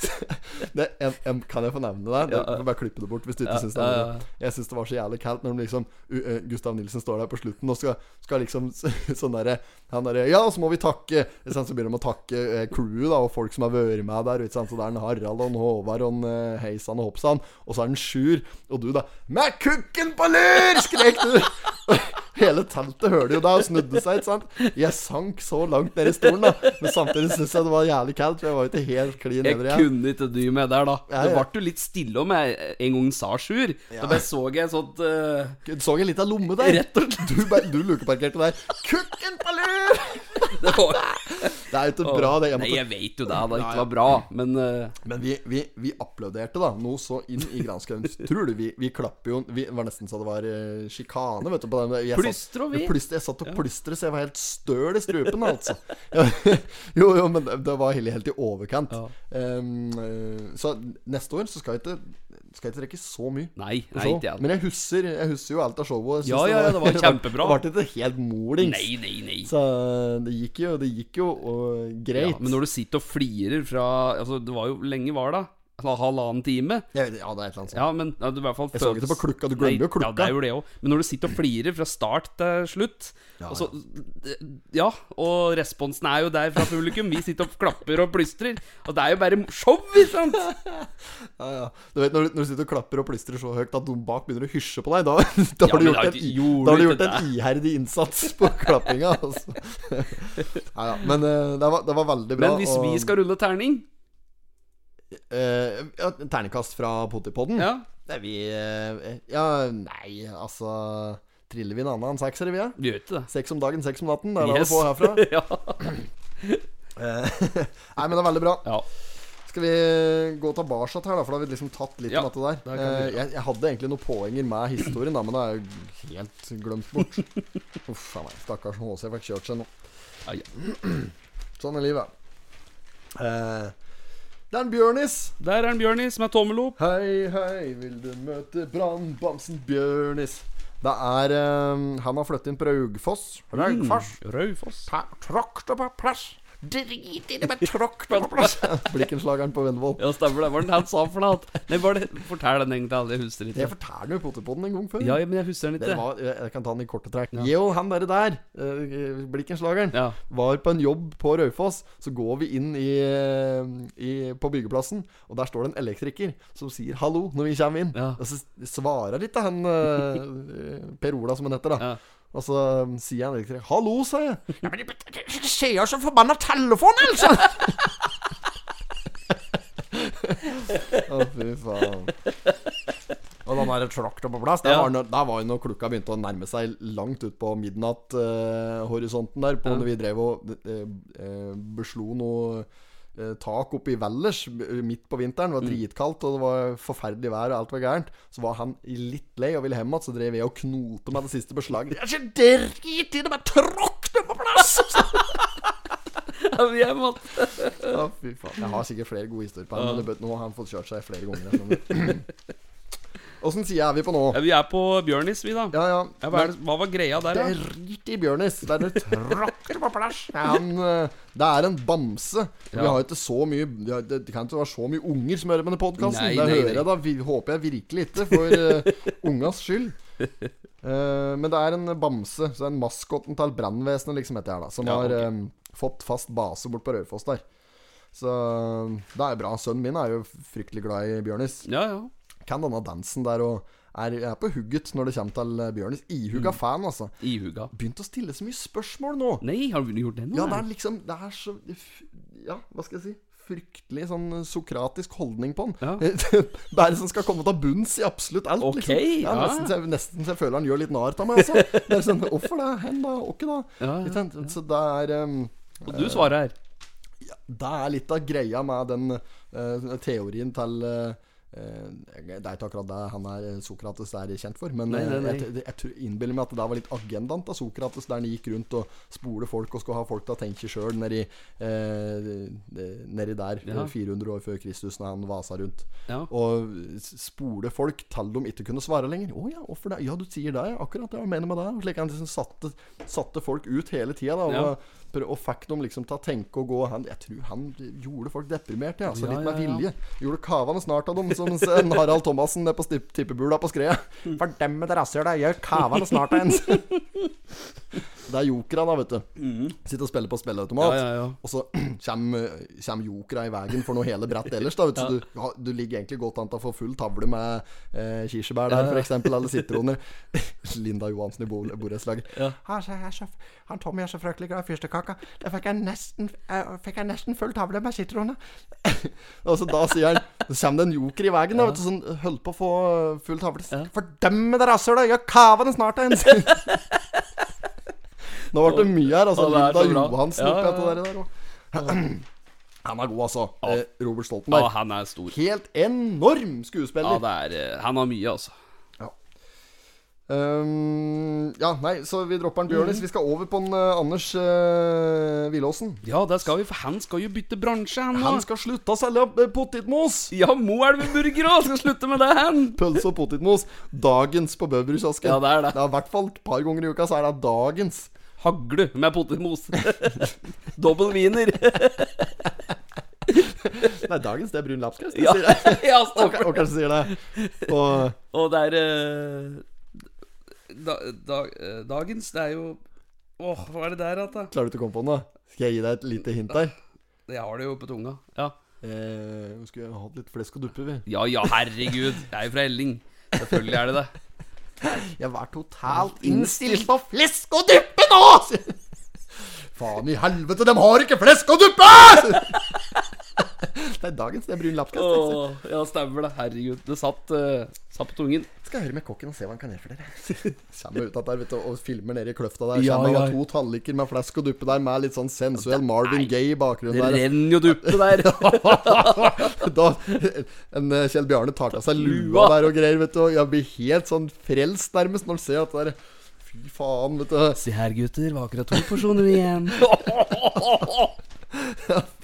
det, en, en, kan jeg få nevne det? Ja, Du får bare klippe det bort hvis du ikke Ja, syns det er ja, ja. Jeg syns det var så jævlig kaldt når de liksom u, eh, Gustav Nilsen står der på slutten og skal, skal liksom sånn derre Han derre Ja, så må vi takke Så begynner de å takke uh, crewet da og folk som har vært med der. Ikke sant? Så det er en Harald og en Håvard og en Heisan og Hoppsan. Og så er det Sjur. Og du, da Med kukken på lur! skrek du. Hele teltet hørte jo deg og snudde seg. ikke sant? Jeg sank så langt ned i stolen, da. Men samtidig syns jeg det var jævlig kaldt, for jeg var jo ikke helt klin Jeg edru igjen. kunne ikke dy meg der, da. Ja, Det ble jo litt stille om jeg en gang sa sjur. Da bare så jeg sånt uh... Så jeg en av lomme der. Rett og slett. Du, du lukeparkerte der. Kukken på lur! Det var Det er jo ikke bra, det. Jeg Nei, jeg vet jo det, det ikke var bra, men uh... men vi, vi, vi applauderte da noe så inn i granskauen. Tror du vi, vi klapper jo Vi var nesten så det var eh, sjikane, vet du. På den. Jeg Plystre og vi. Plystre, jeg satt og plystret, så jeg var helt støl i strupen, altså. Jo, jo, men det, det var helt, helt i overkant. Um, eh, så neste år så skal vi ikke Skal ikke trekke så mye. Nei, nei, ikke jeg. Men jeg husker, jeg husker jo alt av showet. Ja, ja, ja, det var kjempebra. Det ble ikke helt molings. Nei, nei, nei. Så det gikk jo, det gikk jo og, greit. Ja, men når du sitter og flirer fra Altså, det var jo Lenge var det? Halvannen time. Ja, det er et eller annet sånt. Ja, men ja, du fall Jeg så ikke på klukka. du glemmer jo klukka. Ja, det er jo det òg. Men når du sitter og flirer fra start til slutt Ja, og så, Ja, og responsen er jo der fra publikum. Vi sitter og klapper og plystrer. Og det er jo bare show, ikke sant? Ja, ja. Du vet når, du- når du sitter og klapper og plystrer så høyt at de bak begynner å hysje på deg, da, da har du gjort, en, da har du du gjort en iherdig innsats på klappinga. Altså. Ja, ja. Men eh, det, var, det var veldig bra. Men hvis og, vi skal rulle terning eh, Ternekast fra Potipodden? Ja, Det er vi uh, Ja, nei, altså Triller vi en annen sekser, vi? Ja? vi gjør ikke det. Seks om dagen, seks om natten. Det er det Yes. du får herfra. Eh, nei, men det er veldig bra. ja. Skal vi gå tilbake her, da? For da har vi liksom tatt litt Ja, om dette der. det vi jeg, jeg hadde egentlig noen poenger med historien, da, men det er jo helt glemt bort. Uff a meg. Stakkars HC fikk kjørt seg nå. Sånn er livet. Eh, det er en Bjørnis. Der er en Bjørnis med tommel opp. Hei, hei, vil du møte brannbamsen Bjørnis? Det er um, Han har flyttet inn på Raugfoss. Raugfoss. Mm, Raufoss. Pa- på plass. Drit i det med tråkk på plass. Blikkenslageren på Vennevold. Ja, stemmer det. Hva var det han sa for noe? Nei, bare. Fortell den egentlig alle. Jeg husker Jeg ikke. fortalte jo Potterpodden en gang før. Ja, men jeg husker den Det ikke. var, jeg jeg kan ta den i korte trekk. Jo, han derre der, uh, Blikkenslageren, Ja. var på en jobb på Raufoss. Så går vi inn i, eh, i, på byggeplassen, og der står det en elektriker som sier 'hallo' når vi kommer inn. Ja. Og så svarer ikke han eh, Per Ola, som han heter, da. Og så um, sier han elektriker 'hallo', sa jeg. Ja, men det skjer jo så forbanna telefon, altså! Å, fy faen. Og den der trakta på plass, der Ja. var, når, der var jo når klokka begynte å nærme seg langt ut på midnatt-horisonten der, på Ja. når vi drev og uh, uh, beslo noe eh, tak oppe i Valdres midt på vinteren. Det var dritkaldt, og det var forferdelig vær, og alt var gærent. Så var han litt lei og ville hjem igjen, så drev jeg og knote med det siste beslaget. Jeg er ikke drit i det, bare tråkk det på plass! Vi er fy faen. Jeg har sikkert flere gode historier på han, men nå har han fått kjørt seg flere ganger. Åssen side er vi på nå? Ja, vi er på Bjørnis, vi, da. Ja, ja. Ja, hva, er det, hva var greia der, da? Drit i Bjørnis. Det er det tråkker på plass. Eh, det er en bamse. Vi har ikke så mye Det kan ikke være så mye unger som hører på denne podkasten. Det nei, hører jeg da vi, håper jeg virkelig ikke, for uh, ungas skyld. Uh, men det er en bamse. Så det er en maskotten til brannvesenet, liksom, heter jeg da. Som har ok. eh, fått fast base bort på Raufoss der. Så det er bra. Sønnen min er jo fryktelig glad i Bjørnis. Ja, ja. Kan denne dansen der og er, er på hugget når det kommer til eh, Bjørnis. Ihuga Mm. fan, altså. Ihuga. Begynt å stille så mye spørsmål nå. Nei, har du gjort det nå? Ja, det er liksom Det er så Ja, hva skal jeg si? Fryktelig sånn sokratisk holdning på den. Ja. Bare som skal komme til bunns i absolutt alt. Ok, liksom. ja, ja. Nesten, så jeg, nesten så jeg føler han gjør litt narr av meg altså. Det er sånn Hvorfor det? Hen da? Åkke da? Ja, ja, sant? Så det er um, Og du svarer her. Det er litt av greia med den uh, teorien til eh, eh, Det er ikke akkurat det han er Sokrates Sokrates er kjent for, men Nei, nei, eh, nei. jeg, jeg, tror- innbiller meg at det der var litt agendaen til Sokrates, der han gikk rundt og spole folk og skulle ha folk til å tenke sjøl nedi, eh, nedi der, Ja. eh, 400 år før Kristus, når han vasa rundt. Ja. Og spole folk til de ikke kunne svare lenger. 'Å ja, hvorfor det?' 'Ja, du sier det, Akkurat Akkurat, ja. Mener med det.' Slik han liksom satte, satte folk ut hele tida. Ja. Prø- og fikk dem liksom til å tenke og gå. Han, jeg tror han gjorde folk deprimerte, ja. Så Ja, litt med vilje. Gjorde kavene snart av dem, som en Harald Thomassen nede på tippebula på skredet. Fordømme rasshøl, jeg gjør kavene snart av en. Det er jokera, da, vet du. Sitter og spiller på spilleautomat. Ja, ja, ja. Og så kommer, kommer jokera i veien for noe hele brett ellers. Da, vet du. Du, du ligger egentlig godt an til å få full tavle med eh, kirsebær der, for eksempel, eller sitroner. Linda Johansen i bo- borettslaget. Ja. Han, så- så- han Tommy er så fryktelig glad i fyrstekaka. Da fikk jeg nesten, jeg, fikk jeg nesten full tavle med sitroner. og så da sier han Så kommer det en joker i veien, ja. vet du, sånn holder på å få full tavle. Fordømme det rasshølet! Gjør kavene snart en! Nå ble det mye her. Altså, Linda. Johansen Ja, oppi ja, ja. der. der også. Han er god, altså. Ja. Robert Robert Ja, han er stor. Helt enorm Ja, skuespiller. det er eh, Han har mye, altså. Um, ja, nei, så vi dropper en Bjørnis. Bjørnis. Vi skal over på en uh, Anders uh, Wilåsen. Ja, det skal vi, for han skal jo bytte bransje, han. Han skal slutte å selge uh, potetmos! Ja, Moelv-burger òg! Skal slutte med det, han. Pølse og potetmos. Dagens på Bøverkiosken. Ja, det er det. I hvert fall et par ganger i uka så er det dagens. Hagle med potetmos. Dobbel wiener. Er dagens, det er brun lapskaus. Ja, ja Og, og kanskje sier det. Og Og det er eh, da, da, eh, Dagens, det er jo Åh, hva er det der igjen, da? klarer du ikke å komme på noe? Skal jeg gi deg et lite hint der? Jeg har det jo på tunga. Ja, Eh, vi skulle hatt litt flesk og duppe, vi. ja, ja herregud. Jeg er jo fra Elling. Selvfølgelig er det det. Jeg var totalt innstilt på flesk og duppe nå! Faen i helvete, de har ikke flesk og duppe! Det er dagens, det er brun lapskaus. Åh, ja, stemmer det. Herregud. Det satt, uh, satt på tungen. Skal høre med kokken og se hva han kan gjøre for dere. Kommer ut at der, vet du, og filmer nede i kløfta der. Ja, Kommer ja. to talliker med flesk og duppe der, med litt sånn sensuell Marvin Gaye i bakgrunnen der. Det renner jo duppe der. da en eh, Kjell Bjarne tar av seg lua der og greier, vet du. Og jeg blir helt sånn frelst nærmest når du ser at det der Fy faen, vet du. Se her, gutter. Var akkurat to porsjoner igjen.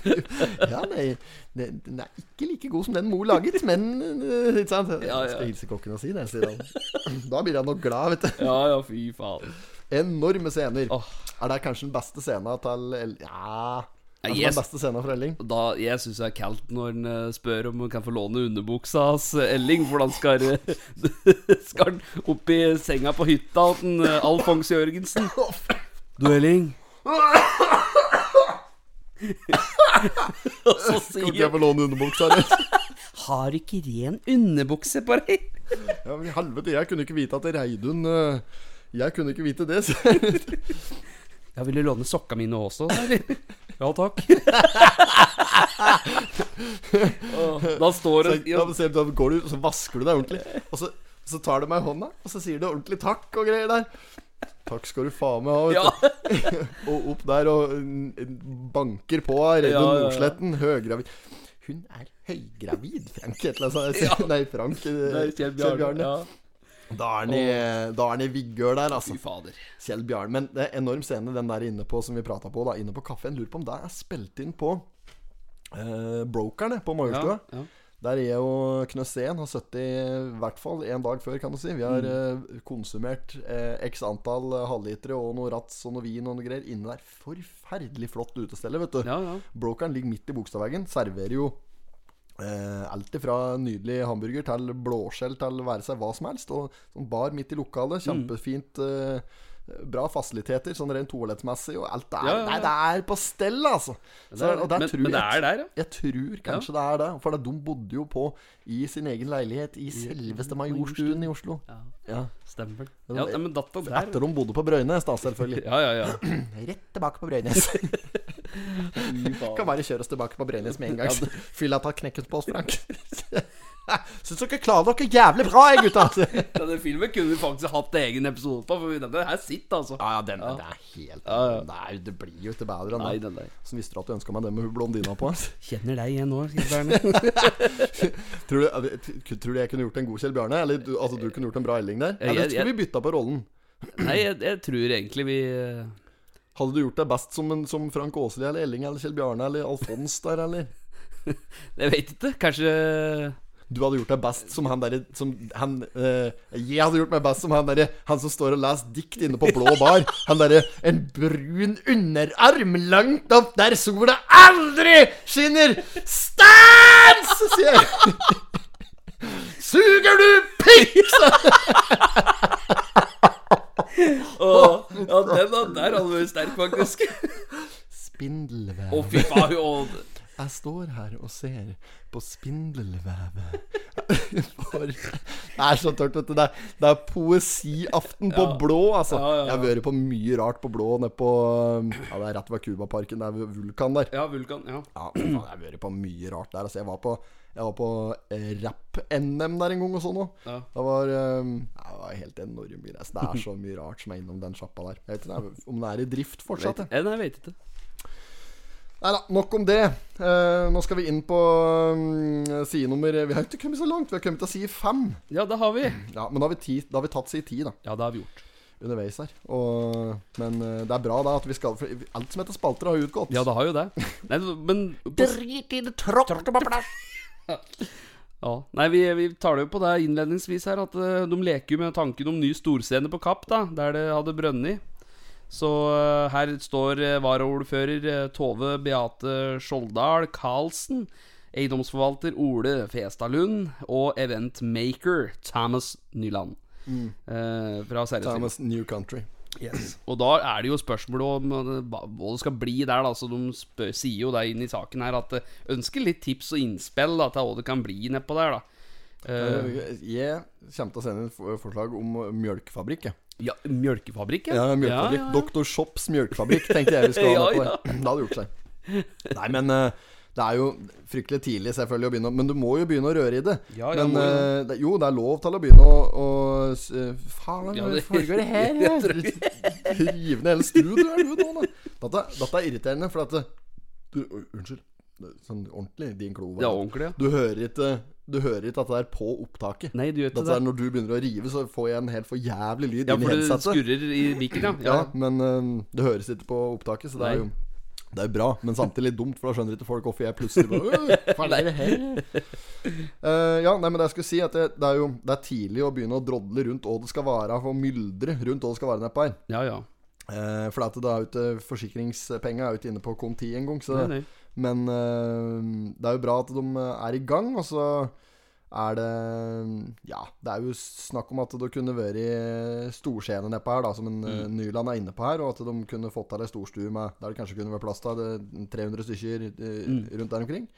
Ja, nei, det- den er ikke like god som den mor laget, men eh, Ikke sant? Ja, ja. skal hilse kokken og si det, sier han. Da blir han nok glad, vet du. Ja, ja, fy faen. Enorme scener. Oh. Er det kanskje den beste scenen til Ja Nei, yes. den beste scenen fra Elling? Da, jeg syns det er kaldt når han eh, spør om han kan få låne underbuksa hans eh, Elling. Hvordan skal han opp i senga på hytta til Alfons Jørgensen? Du, Elling. Og så Kan ikke jeg få låne underbuksa? di? Har du ikke ren underbukse på deg? Ja, men helvete, jeg kunne ikke vite at Reidun eh, Jeg kunne ikke vite det. Jeg Ja, vil du låne sokka mine også. Ja takk. Da står det ja, ser da går du, så vasker du deg ordentlig, og så, så tar du meg i hånda, og så sier du ordentlig takk og greier der. Takk skal du faen meg ha, vet Ja. du. Og opp der og banker på Reidun Ja, ja, ja. Nordsletten, høygravid. Hun er høygravid, Frank. Et eller annet sånt. Nei, Frank. eh, Nei, Kjell Bjarne. Da er han i- i vigør der, altså. Fy fader. Kjell Bjarne. Men det er enorm scene, den der inne på som vi prata på, da, inne på kaffen. Lurer på om det er spilt inn på eh, Brokerne på Majorstua. Ja, ja. Der er jo Knøsén har sittet i hvert fall en dag før, kan du si. Vi har Mm. eh, konsumert eh, x antall eh, halvlitere og noe rats og noe vin og noe greier inne der. Forferdelig flott utestelle, vet du. Ja, ja. Brokeren ligger midt i Bogstadveggen. Serverer jo eh, alt fra nydelig hamburger til blåskjell til være seg hva som helst. Og sånn bar midt i Mm. lokalet. Kjempefint. Eh, bra fasiliteter, sånn rent toalettmessig, og alt der. Ja, ja, ja. Nei, det er på stell, altså. Så, og der men, tror men det er der, ja. jeg tror kanskje det er det. For de bodde jo på i sin egen leilighet i selveste Majorstuen i Oslo. Ja, Ja. stemmer. Ja, men data der Etter de bodde på Brøynes, da, selvfølgelig. Ja, ja, ja. Rett tilbake på Brøynes. kan bare kjøre oss tilbake på Brøynes med en gang. Fylla tar knekken på oss, Frank. Syns dere klarer dere jævlig bra, jeg, gutta. denne filmen kunne vi faktisk hatt egen episode på, for denne her sitter, altså. Ja, ja, den, Ja. det er helt Ja, ja. Det, er, det blir jo ikke bedre enn Nei, den der. Så visste du at du ønska meg det med hun blondina på? Kjenner deg igjen nå, Bjarne. Tror du, tror du jeg kunne gjort en god Kjell Bjarne? Eller du, altså, du kunne gjort en bra Elling der? Eller skulle vi bytta på rollen? Nei, jeg, jeg tror egentlig vi eh, Hadde du gjort deg best som, en, som Frank Åsli eller Elling eller Kjell Bjarne eller Alfons der, eller? Jeg vet ikke. Kanskje Du hadde gjort deg best som han derre som han eh, Jeg hadde gjort meg best som han derre Han som står og leser dikt inne på Blå bar. Han derre En brun underarm langt opp der sola aldri skinner. Stans! sier jeg. Suger du pikk? Åh, Ja, den der hadde vært sterk, faktisk. Spindelvev. Å, fy faen. Jeg står her og ser på spindelvevet. For Det er så tørt, vet du. Det er, det er poesiaften på Ja. blå, altså. Ja, ja. Jeg har vært på mye rart på blå nede på Ja, det er rett ved Cubaparken. Det er Vulkan der. Ja, Vulkan. Ja. Ja, jeg har vært på mye rart der. Altså, jeg var på jeg var på eh, rapp-NM der en gang og sånn òg. Ja. Det var um, Det var helt enorm mye. Altså, det er så mye rart som er innom den sjappa der. Jeg vet ikke om det er i drift fortsatt. jeg. jeg, jeg vet ikke. Nei da, nok om det. Uh, nå skal vi inn på um, side nummer Vi har ikke kommet så langt. Vi har kommet til side fem. Ja, det har vi. Ja, men da har vi, ti, da har vi tatt side ti da Ja, det har vi gjort. underveis her. Og, men uh, det er bra da at vi skal For alt som heter spalter, har utgått. Ja, det har jo det. Nei, men Drit i det tråkk på plass. Ja, Nei, vi, vi tar det jo på det innledningsvis her at uh, de leker jo med tanken om ny storscene på Kapp, da, der det hadde brønnet. Så eh, her står uh, varaordfører eh, Tove Beate Skjoldal Karlsen Eiendomsforvalter Ole Festalund og eventmaker Thomas Nyland. Eh, fra seriestillingen. Thomas New Country. Og da er det jo spørsmålet om eh, hva det skal bli der, da. Så de spør, sier jo det inn i saken her at eh, ønsker litt tips og innspill da, til hva det kan bli nedpå der, da. uh, Jeg kommer til å sende inn forslag om mjølkefabrikk. Ja, mjølkefabrikk, Ja, mjølkefabrikk. Ja, ja. Dr. Shops mjølkefabrikk tenkte jeg vi skulle ha med på det. Det hadde gjort seg. Nei, men eh, det er jo fryktelig tidlig selvfølgelig å begynne Men du må jo begynne å røre i det. Ja, ja, men eh, det, jo, det er lov til å begynne å, å eh, Faen, Ja, det- foregår det her? Rive ned hele studioet nå, da. Dette, dette er irriterende, for at du, Unnskyld. Sånn ordentlig din klo. Ja, ordentlig, ja. Du hører ikke Du hører ikke at det er på opptaket. Nei, du gjør ikke det. er når du begynner å rive, så får jeg en helt for jævlig lyd Ja, inn i for det skurrer i mikken, ja. Ja, ja. men eh, det høres ikke på opptaket, så det er jo Det er bra, men samtidig litt dumt, for da skjønner ikke folk hvorfor jeg plutselig bare «Øh, Hva er det her? Uh, ja, nei, men det jeg skulle si, at det, det er jo Det er tidlig å begynne å drodle rundt hva det skal være, og myldre rundt hva det skal være nedpå her. ja, ja. Uh, for det er jo ikke forsikringspenga er jo ikke inne på konti engang. Så Nei, nei. Men eh, det er jo bra at de er i gang, og så er det Ja, det er jo snakk om at det kunne vært storscene nedpå her, da, som en mm. Nyland er inne på her, og at de kunne fått til ei storstue med der det kanskje kunne vært plass til 300 stykker eh, rundt der omkring.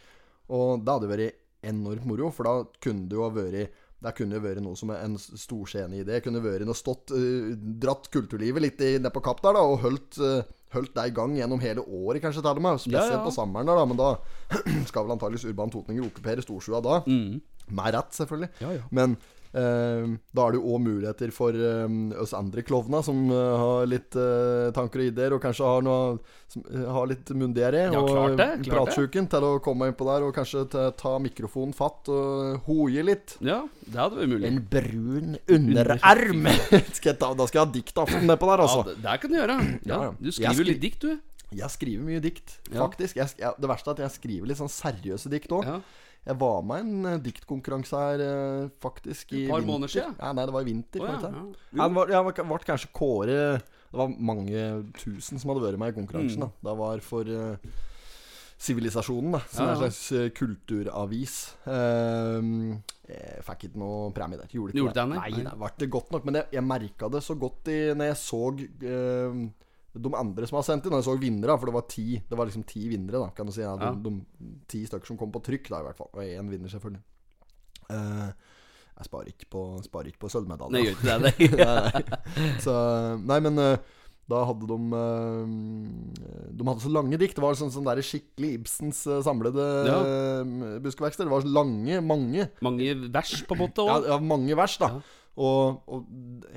Og det hadde vært enormt moro, for da kunne det jo ha vært det kunne vært noe som en storscene i det. Kunne vært noe stått uh, Dratt kulturlivet litt ned på kapp der, da, og holdt, uh, holdt det i gang gjennom hele året, kanskje, til og med. Spesielt Ja, ja. på sommeren, der, da. Men da skal vel antakeligvis Urban Totninger okkupere storstua da. Mm. Med rett, selvfølgelig. Ja, ja. Men da er det jo òg muligheter for eh, oss andre klovner som eh, har litt eh, tanker og ideer, og kanskje har noe som, eh, Har litt mundere Ja, og pratsjuken til å komme innpå der og kanskje ta, mikrofonen fatt og hoie litt. ja, det hadde vært mulig. En brun underarm! skal ta, da skal jeg ha diktaften nedpå der, Ja, altså. det, det kan du gjøre. Ja, Ja, ja. Du skriver jo litt dikt, du. Jeg skriver mye dikt, faktisk. Jeg, jeg, det verste er at jeg skriver litt sånn seriøse dikt òg. Ja. Jeg var med i en eh, diktkonkurranse her eh, faktisk i Et par måneder siden? Ja, nei, det var i vinter. Oh, ja, ja. jeg var- ble kanskje kåre Det var mange tusen som hadde vært med i konkurransen. Mm. da Det var for eh, Sivilisasjonen, uh, som er en slags kulturavis. Ehm, jeg fikk ikke noe premie der. Gjorde ikke Gjorde det. nei? Nei, det ble godt nok. Men jeg, jeg merka det så godt i, når jeg så ehm, de andre som har sendt inn. Og jeg så vinnere, for det var ti Det var liksom ti vinnere, da kan du si. Ja, de, Ja. de ti stykker som kom på trykk, da i hvert fall. Og én vinner, selvfølgelig. Uh, jeg sparer ikke på, sparer ikke på sølvmedalje. Nei, gjør ikke det. Nei. nei. Så, men uh, da hadde de uh, De hadde så lange dikt. Det var sånn, sånn der skikkelig Ibsens uh, samlede Ja. buskeverksted. Det var lange, mange Mange vers, på en måte. ja, ja, mange vers, da. Ja. Og, og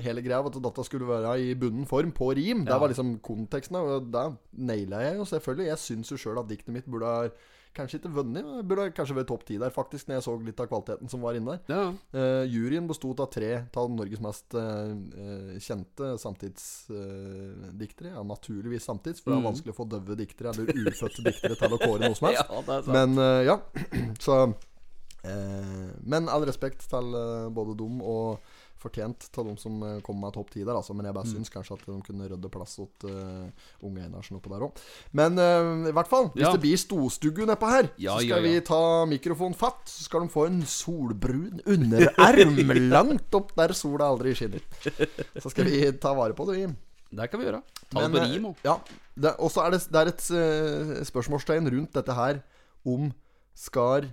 hele greia var at data skulle være i bunnen form, på rim. Det Ja. var liksom konteksten. Og da naila jeg jo selvfølgelig. Jeg syns jo sjøl at diktet mitt burde ha Kanskje ikke vunnet, men burde kanskje vært topp ti der, faktisk, når jeg så litt av kvaliteten som var inne der. Ja. Uh, juryen bestod av tre av Norges mest eh, kjente samtidsdiktere. ja, naturligvis samtids, for det er Mm. vanskelig å få døve diktere eller ufødte diktere til å kåre noe som helst. ja. Men ja, så Men all respekt til både dem og fortjent til de som uh, kom med topp ti der, altså. Men jeg Mm. bare syns kanskje at de kunne rydde plass til uh, unge Einarsen oppå der òg. Men uh, i hvert fall, hvis Ja. det blir storstugge nedpå her, Ja, så skal ja. vi ta mikrofonen fatt. Så skal de få en solbrun underarm langt opp der sola aldri skinner. Så skal vi ta vare på det, vi. Det kan vi gjøre. Ta det på eh, rim òg. Ja. Og så er det, det er et uh, spørsmålstegn rundt dette her om skal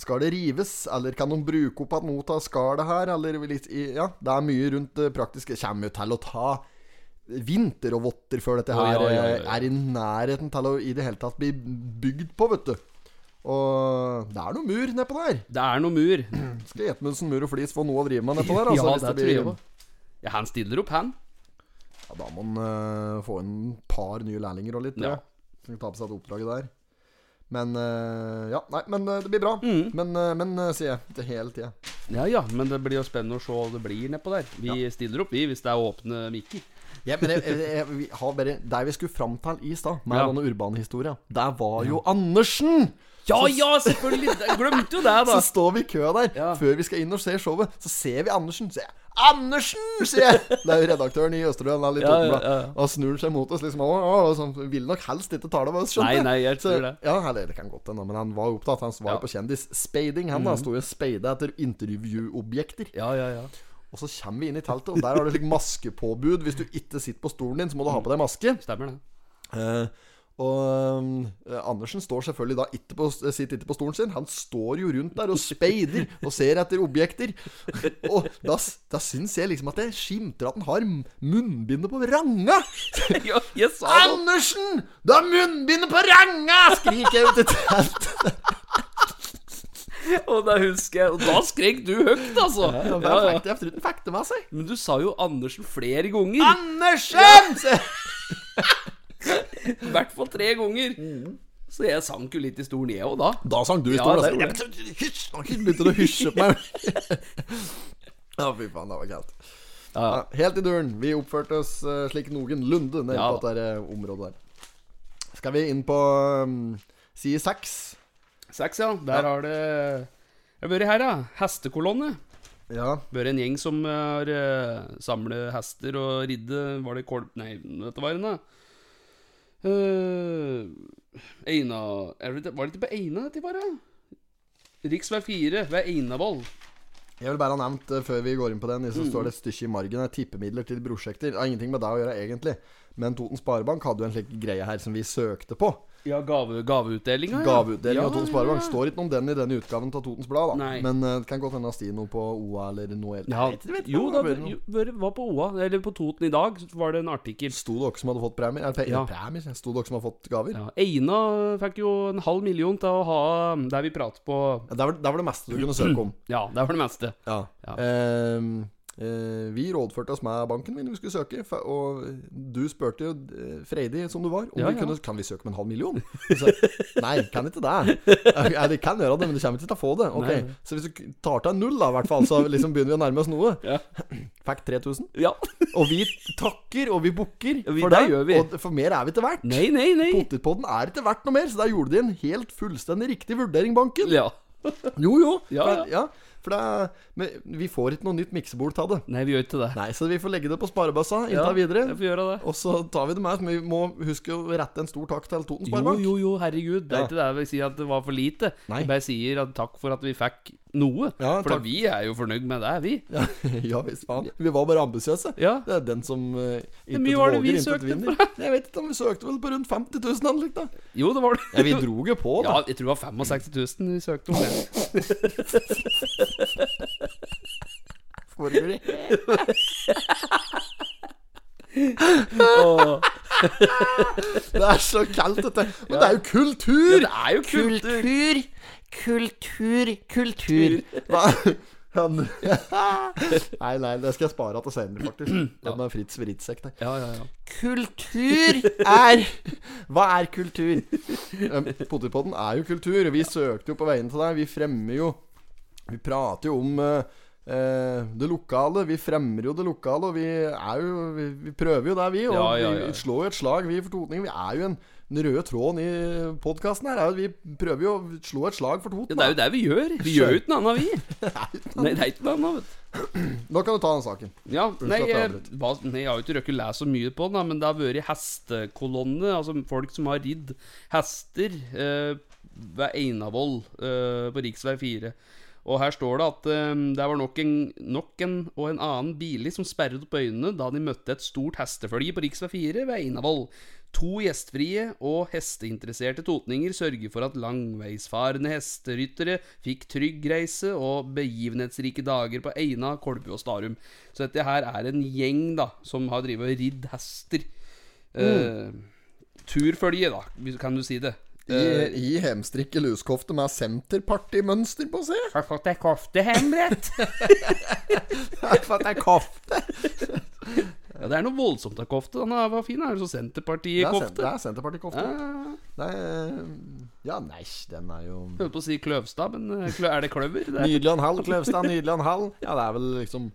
skal det rives, eller kan de bruke opp igjen noe av skallet her? Eller litt, ja, det er mye rundt det praktiske. Kommer jo til å ta vinter og votter før dette her ja, ja, ja, eh, ja. er i nærheten til å i det hele tatt bli bygd på, vet du. Og det er noe mur nedpå der. Det er noe mur. Skal Edmundsen Mur og Flis få noe å drive med nedpå der? Altså, ja, hvis det blir- tror jeg. Ja, han stiller opp, han. Ja, da må han uh, få inn et par nye lærlinger og litt. Ja. Ja. Som kan ta på seg det oppdraget der. Men eh, Ja, nei, men eh, det blir bra. Mm. Men, eh, men sier jeg. Det hele tida. Ja ja, men det blir jo spennende å se hva det blir nedpå der. Vi stiller opp, vi, hvis det er åpne mikker. Ja, men jeg, jeg, jeg, vi har bare Der vi skulle fram til i stad, med Ja. denne urbanhistoria, der var jo Andersen! Ja ja, selvfølgelig! Glemte jo det, da. Så står vi i kø der Ja. før vi skal inn og se showet. Så ser vi Andersen. Så jeg, Andersen! sier jeg. Det er jo redaktøren i Østerdølen. Er litt Ja, ja, ja, ja. Og snur seg mot oss liksom. Å, og sånn, vil nok helst ikke tale med oss, skjønte Nei, nei, jeg Så- tror det. Ja, eller det kan godt hende, men han var opptatt. Han var jo Ja. Mhm. på kjendisspeiding. Han da sto jo og speida etter intervjuobjekter. Ja, ja, ja. Og så kommer vi inn i teltet, og der har du slik maskepåbud. Hvis du ikke sitter på stolen din, så må du ha på deg maske. Stemmer det. Eh, og eh, Andersen står selvfølgelig da ikke på, sitter ikke på stolen sin. Han står jo rundt der og speider og ser etter objekter. Og da, da syns jeg liksom at det skimter at han har munnbindet på ranga! Ja, jeg sa det. Andersen! Du har munnbindet på ranga! skriker jeg ut i teltet. Og da husker jeg Og da skrek du høyt, altså. Ja, Ja, ja. Jeg tror den fikk det med seg. Men du sa jo Andersen flere ganger. Andersen! jeg. I hvert fall tre ganger. Så jeg sank jo litt i stolen, jeg òg, da. Da sank du i Ja, stolen. det altså. Ja, Hysj! Nå begynte du å hysje på meg. Ja, fy faen, det var kaldt. Ja. Ja, helt i duren. Vi oppførte oss eh, slik noenlunde nede Ja. på dette eh, området der. Skal vi inn på um, side seks? Seks, ja. Der har det Jeg har vært her, ja. Hestekolonne. Ja. Vært en gjeng som har uh, samlet hester og ridde Var det kolp... Nei, dette var en, da. Uh, Eina det, Var det ikke på Eina dette var, da? Riksvei 4 ved Einavoll. Jeg vil bare ha nevnt uh, før vi går inn på den, Mm. så står det et stykke i margen her. Tippemidler til prosjekter. Det har ingenting med deg å gjøre, egentlig. Men Toten Sparebank hadde jo en slik greie her som vi søkte på. Ja, gave, gaveutdelinga. ja. Gaveutdeling ja, av Totens Sparebank. Står ikke noe om den i denne utgaven av Totens Blad, da. Nei. Men uh, det kan godt hende det noe på OA eller noe ellers. Ja, vet vet jo, da, det var jo, var på OA, eller på Toten i dag, var det en artikkel. Sto dere som hadde fått premier? Eller Ja. premier? Sto dere som hadde fått gaver? Ja, Eina fikk jo en halv million til å ha der vi prater på Ja, Det var, det var det meste du kunne søke om. Ja, det var det meste. Ja. Ja. Ehm, eh, vi rådførte oss med banken min vi skulle søke, og du spurte jo eh, freidig som du var, om Ja, vi ja. kunne Kan vi søke med en halv million? Så, nei, kan ikke det. Ja, vi kan gjøre det, men du kommer ikke til å få det. Ok, Nei, nei. Så hvis du tar til null, da, i hvert fall, så liksom begynner vi å nærme oss noe. Ja. Fikk 3000. Ja. Og vi takker, og vi bukker Ja, for det gjør vi. Og for mer er vi ikke verdt. Nei, nei, nei. Potetpodden er ikke verdt noe mer, så der gjorde de en helt fullstendig riktig vurdering, banken. Ja. Jo, jo. Ja, for, ja. For det men vi får ikke noe nytt miksebord av det. Nei, vi gjør ikke det. Nei, så vi får legge det på sparebøssa Ja, inntil videre. Jeg får gjøre det. Og så tar vi det med. Men vi må huske å rette en stor takk til Toten Jo, jo, jo, herregud. Det er Ja. ikke det jeg vil si at det var for lite. Nei. Jeg bare sier at takk for at vi fikk noe. Ja, for vi er jo fornøyd med det, vi. Ja, ja visst faen. Vi var bare ambisiøse. Ja. Det er den som uh, det vi søkte vinner. Jeg vet ikke vi søkte vel på rundt 50 000 eller noe da. Jo, det var det. Ja, vi drog jo på, da. Ja, jeg tror det var 65 000 vi søkte om det. Foregår det. Åh. Det er så kaldt, dette. Men det er jo kultur! Ja, det er jo kultur. Kultur, kultur, Hva? Han Nei, nei, det skal jeg spare til senere, faktisk. Den er Fritz Vritzek der. Ja, ja, ja. Kultur er Hva er kultur? Um, er jo kultur. Vi søkte jo på veien til deg. Vi fremmer jo Vi prater jo om uh, eh, det lokale. Vi fremmer jo det lokale, og vi er jo Vi, vi prøver jo det, vi. Og Ja, ja, ja. vi slår jo et slag, vi for Totningen. Vi er jo en den røde tråden i podkasten her er jo at vi prøver jo å slå et slag for Ja, det er jo det vi gjør. Vi gjør jo ikke noe annet, vi. Nei, det er ikke noe annet, vet du. Nå kan du ta den saken. Ja, nei, jeg jeg, hva, nei, jeg har jo ikke røkket lese så mye på den, men det har vært hestekolonne. Altså folk som har ridd hester eh, ved Einavoll eh, på rv. 4. Og her står det at eh, det var nok en, nok en og en annen billig som sperret opp øynene da de møtte et stort hestefølge på rv. 4 ved Einavoll. To gjestfrie og hesteinteresserte totninger sørger for at langveisfarende hesteryttere fikk trygg reise og begivenhetsrike dager på Eina, Kolbu og Starum. Så dette her er en gjeng da som har drevet og ridd hester. Eh, turfølge, da, kan du si det. I, i hemstrikke luskofte med Senterparti-mønster på seg. Har fått ei kofte, Hemret. har fått er kofte. ja, det er noe voldsomt av kofte. Den er- var fin. Er det så er, Senterparti-kofte? det er Senterparti-kofte. Ja, er Ja, nei, den er jo jeg holdt på å si Kløvstad, men eh, er det kløver? Det er, Nydelig og en halv, Kløvstad. En halv. Ja, det er vel liksom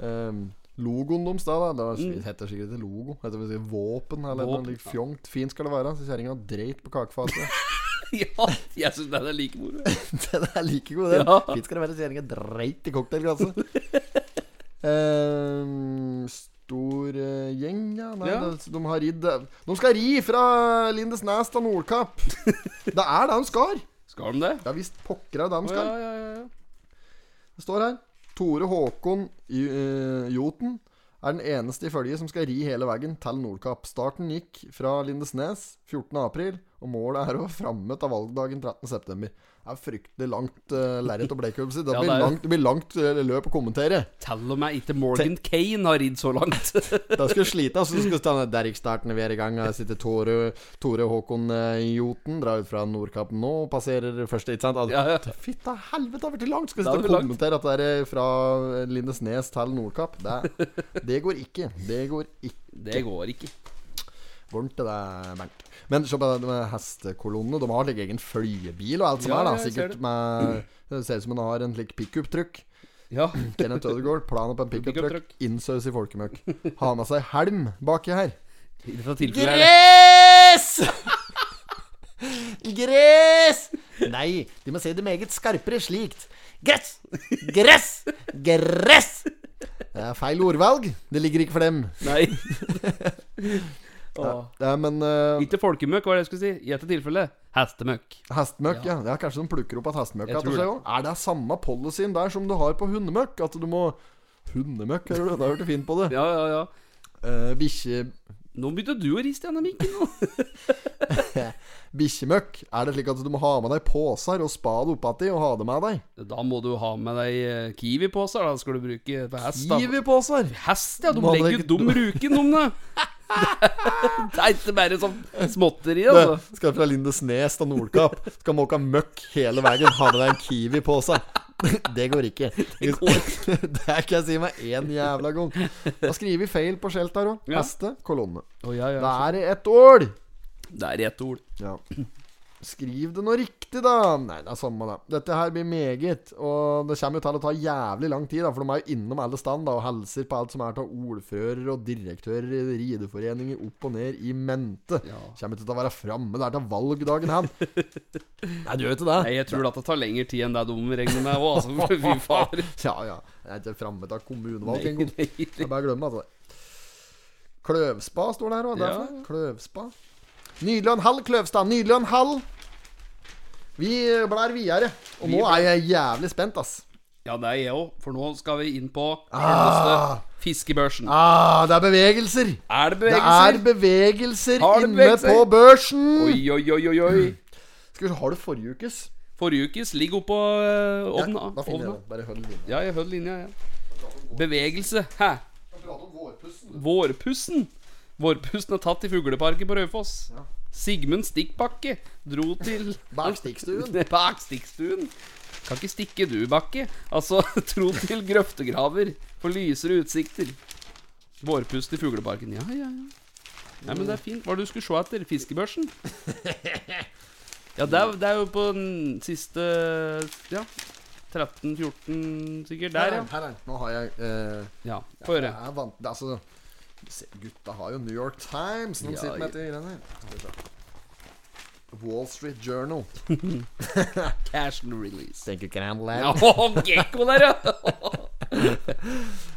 um, Logoen deres, da. da. Det var, Mm. heter sikkert ikke logo. Heter vel våpen eller Våpen, noe like fjongt. Fint skal det være. Så kjerringa dreit på kakefatet. ja, jeg syns den er like moro. den er like god, den. Ja. Fint skal det være. Så kjerringa dreit i cocktailglasset. Eh, stor uh, gjeng, ja. Nei, Ja. det- de har ridd De skal ri fra Lindesnes til Nordkapp. det er det de skal. Skal de det? Ja visst pokker er det de skal. ja, ja, ja, ja. Det står her Tore Håkon uh, Joten er den eneste i følget som skal ri hele veien til Nordkapp. Starten gikk fra Lindesnes 14. og målet er å være framme til valgdagen 13. september. Det er fryktelig langt uh, lerret å bleke. Det, Ja, blir langt, det blir langt eh, løp å kommentere. Til og med ikke Morgan Kane har ridd så langt. Da skal du slite. Altså, du skal stå Der ikke starten, vi er i gang. Her sitter Tore, Tore Håkon eh, Joten. Drar ut fra Nordkapp nå. Passerer første, ikke sant? Ja, ja. Fytta helvete, det har blitt langt! Skal du sitte og kommentere at det er fra Lindesnes til Nordkapp. Det, det går ikke. Det går ikke. Det går ikke. Varmt til deg, Bernt. Men se på det med hestekolonnene. De har like egen flyebil og alt som Ja, er, da. Sikkert det. med Det ser ut som de har en slik pickup-truck. Ja. Kenneth Ødegaard, planen på en pickup-truck. Innsaus i folkemøkk. Ha med seg helm baki her. I dette tilfellet Gress! Gress! Nei, de må si det meget skarpere slikt. Gress! Gress! Gress! Det er feil ordvalg. Det ligger ikke for dem. Nei. Ja, men uh, Ikke folkemøkk, hva er det jeg skulle si? I dette tilfellet hestemøkk. hestemøkk, ja. ja. Kanskje de plukker opp at hestemøkk det. òg. Er det samme policyen der som du har på hundemøkk? At du må Hundemøkk, hører du? Da hørte fint på det. Ja, ja, ja. Uh, Bikkje... Nå begynte du å riste gjennom mikken nå. Bikkjemøkk. Er det slik at du må ha med deg poser og spade oppatti og ha det med deg? Da må du ha med deg kiwiposer. Kiwi-poser. Da skal du bruke på hest. Kiwiposer? Hest, ja. De legger legge- jo dum ruken om det. det ikke bare sånn småtteri, Du, Det, skal fra Lindesnes til Nordkapp. Skal måke møkk hele veien. Ha med deg en Kiwi på seg. Det går ikke. Det, kan jeg si meg én jævla gang. Da skriver vi feil på skjelt her òg. Ja. Kolonne. Oh, ja, ja. Det er ett ord. Det er ett ord. Ja. Skriv det nå riktig, da. Nei, det er samme, da. Dette her blir meget. Og det kommer jo til å ta jævlig lang tid, da for de er jo innom alle stand da og hilser på alt som er av ordfører og direktører i rideforeninger opp og ned i mente. Ja. Kommer ikke til å være framme der til valgdagen, han. Nei, du gjør ikke det? Nei, jeg tror at det tar lengre tid enn det de regner med òg, altså. Fy fader. Ja, ja. Jeg er ikke framme til kommunevalg engang. Jeg bare glemmer altså. Kløvspa står det her òg. Ja. Kløvspa. Nydeland halv, Kløvstad. Nydelig og en halv. Vi blar videre. Og nå er jeg jævlig spent, ass. Ja, det er jeg òg, for nå skal vi inn på Ah. fiskebørsen. Ah, det er bevegelser. Er det Det er bevegelser det bevegelser? inne på børsen. Oi, oi, oi, oi. Skal vi se, Har du forrige ukes? Forrige ukes ligger oppå uh, Ja, da finner jeg det. Bare hold linja. Ja, jeg holder linja, ja. Bevegelse. Hæ? Vårpussen. Vårpussen er tatt i fugleparken på Raufoss. Sigmund Stikkbakke dro til Bak stikkstuen. Bak stikkstuen. Kan ikke stikke du, Bakke. Altså, tro til grøftegraver for lysere utsikter. Vårpust i fugleparken. Ja, ja, ja. Nei, men det er fint. Hva er det du skulle se etter? Fiskebørsen? Ja, det er, det er jo på den siste Ja. 13-14, sikkert. Der, ja. Her er her. Nå har jeg eh, Ja, Få høre. Jeg er vant Altså Gutta har jo New York Times når de Ja, sitter med dette greiene. Wall Street Journal. Cash and release. Tenker ikke han å, Gekko der, ja!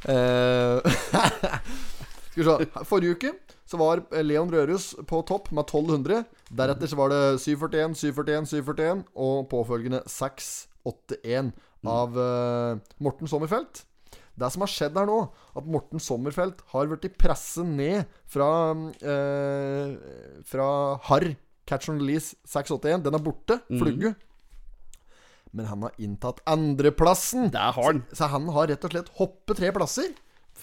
Eh, Skal vi se. Forrige uke så var Leon Rørus på topp med 1200. Deretter så var det 741, 741, 741 og påfølgende 681 av uh, Morten Sommerfelt. Det som har skjedd her nå, at Morten Sommerfelt har blitt presset ned fra eh, Fra Harr Catch and Release 681. Den er borte. Flugge. Men han har inntatt andreplassen. Der har han. Så han har rett og slett hoppet tre plasser.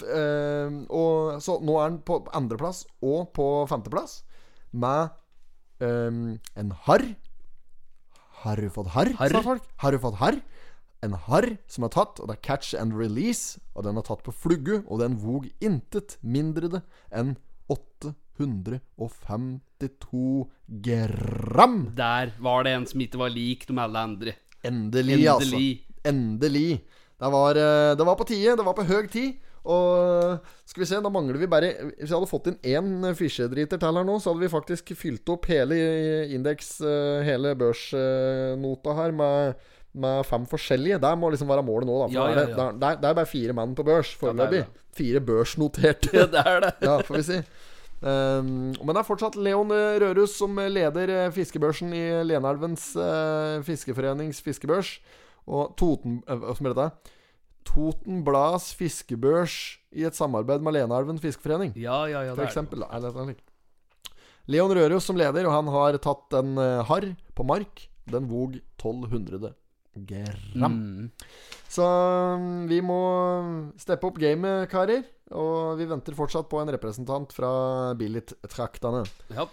Eh, og så nå er han på andreplass og på femteplass med eh, en harr. Har du fått harr, har. sa folk. Har du fått harr? En harr som er tatt, og det er catch and release. Og den er tatt på flugge, og den vog intet mindre det enn 852 gram. Der var det en som ikke var lik de alle andre. Endelig, altså. Endelig. Endelig. Det var, eh, det var på tide. Det var på høg tid. Og skal vi se, da mangler vi bare Hvis vi hadde fått inn én fisjedriter til her nå, så hadde vi faktisk fylt opp hele indeks, eh, hele børsnota her, med, med fem forskjellige. Det må liksom være målet nå, da. Ja, ja, det, ja. da er- Det, er, bare fire mann på børs foreløpig. fire børsnoterte. Ja, det er det. ja, får vi si. Um, men det er fortsatt Leon Rørus som leder eh, fiskebørsen i Lenelvens uh, fiskeforenings fiskebørs. Og Toten... uh, Hva heter det? Totenblads fiskebørs i et samarbeid med Lenelven fiskeforening. Ja, ja, ja. For eksempel. det. Leon Rørus som leder, og han har tatt en harr på mark. Den vog 1200 gram. Mm. Så um, vi må steppe opp gamet, karer. Og vi venter fortsatt på en representant fra Billit-traktene. Ja.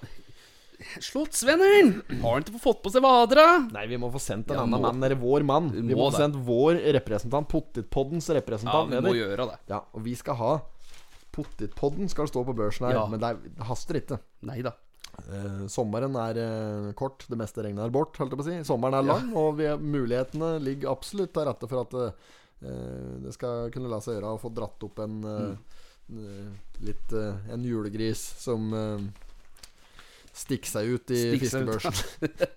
Slottsvenneren! Har han ikke fått på seg vadra? Nei, vi må få sendt en Ja, annen mann, eller vår mann. Vi må må få sendt vår representant, Pottitpoddens Ja, representant, vi må neder. gjøre det. Ja, og vi skal ha Pottitpodden skal stå på børsen her, Ja. men det, er, det haster ikke. Nei da. Eh, sommeren er eh, kort, det meste regner bort, holdt jeg på å si. Sommeren er lang, og vi, mulighetene ligger absolutt til rette for at eh, det skal kunne la seg gjøre å få dratt opp en eh, eh, litt eh, En julegris som stikker seg ut i Stikker fiskebørsen.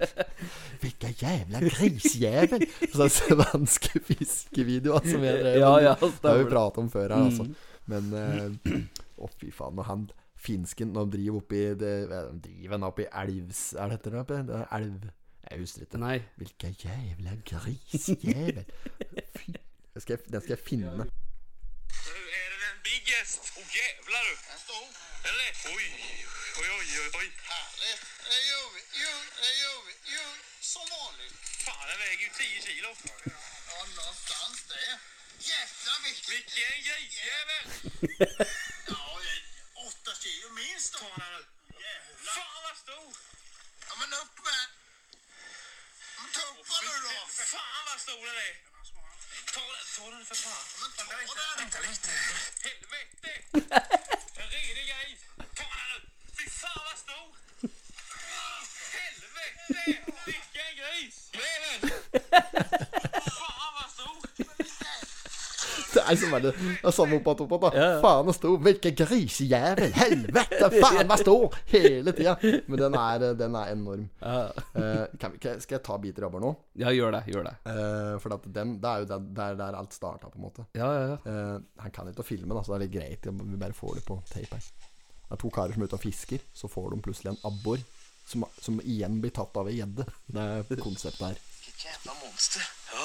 Hvilken jævla grisjævel! Sånne svenske fiskevideoer som jeg drev Ja, ja, Det har vi pratet om før her, altså. Mm. Men eh, Å, fy faen. Og han finsken de driver oppi det, er de driver oppi elvs... Er det dette? Det er elv Jeg husker ikke. Nei. Hvilken jævla grisjævel. Fy den skal, jeg, den skal jeg finne. Er det den biggest? Å, oh, jævla, du! En stor. Eller det det? oi, oi, oi. Herlig. oj. Härligt. Det gjør vi. Jo, det gjør vi. Jo, som vanlig. Faen, den veier jo 10 kilo. Ja, någonstans det. Jævla viktig. Hvilken grisjävel! Ta den nu. Jävlar. Fan vad stor! Ja, men upp med... Men ta upp den nu då. Fan vad stor den är! Ta den, ta den för fan. Men ta den. Vänta lite. Helvete! En redig gris. Er som er det Det er samme opp att, opp att, da. Ja, ja. Faen så stor. Hvilken grisejævel! Helvete, faen meg stor. Hele tida. Men den er, den er enorm. Ja, Eh, kan, vi- skal jeg ta bit rabber nå? ja gjør det. Gjør det. uh, for at den, det er jo der, der, der alt starta, på en måte. Ja, ja, ja. uh, han kan ikke å filme, da, så det er litt greit. Vi bare får det på tape her. Det er to karer som er ute og fisker. Så får de plutselig en abbor som, som igjen blir tatt av ei gjedde. Det er konseptet her. Jævla jävla monster. Ja.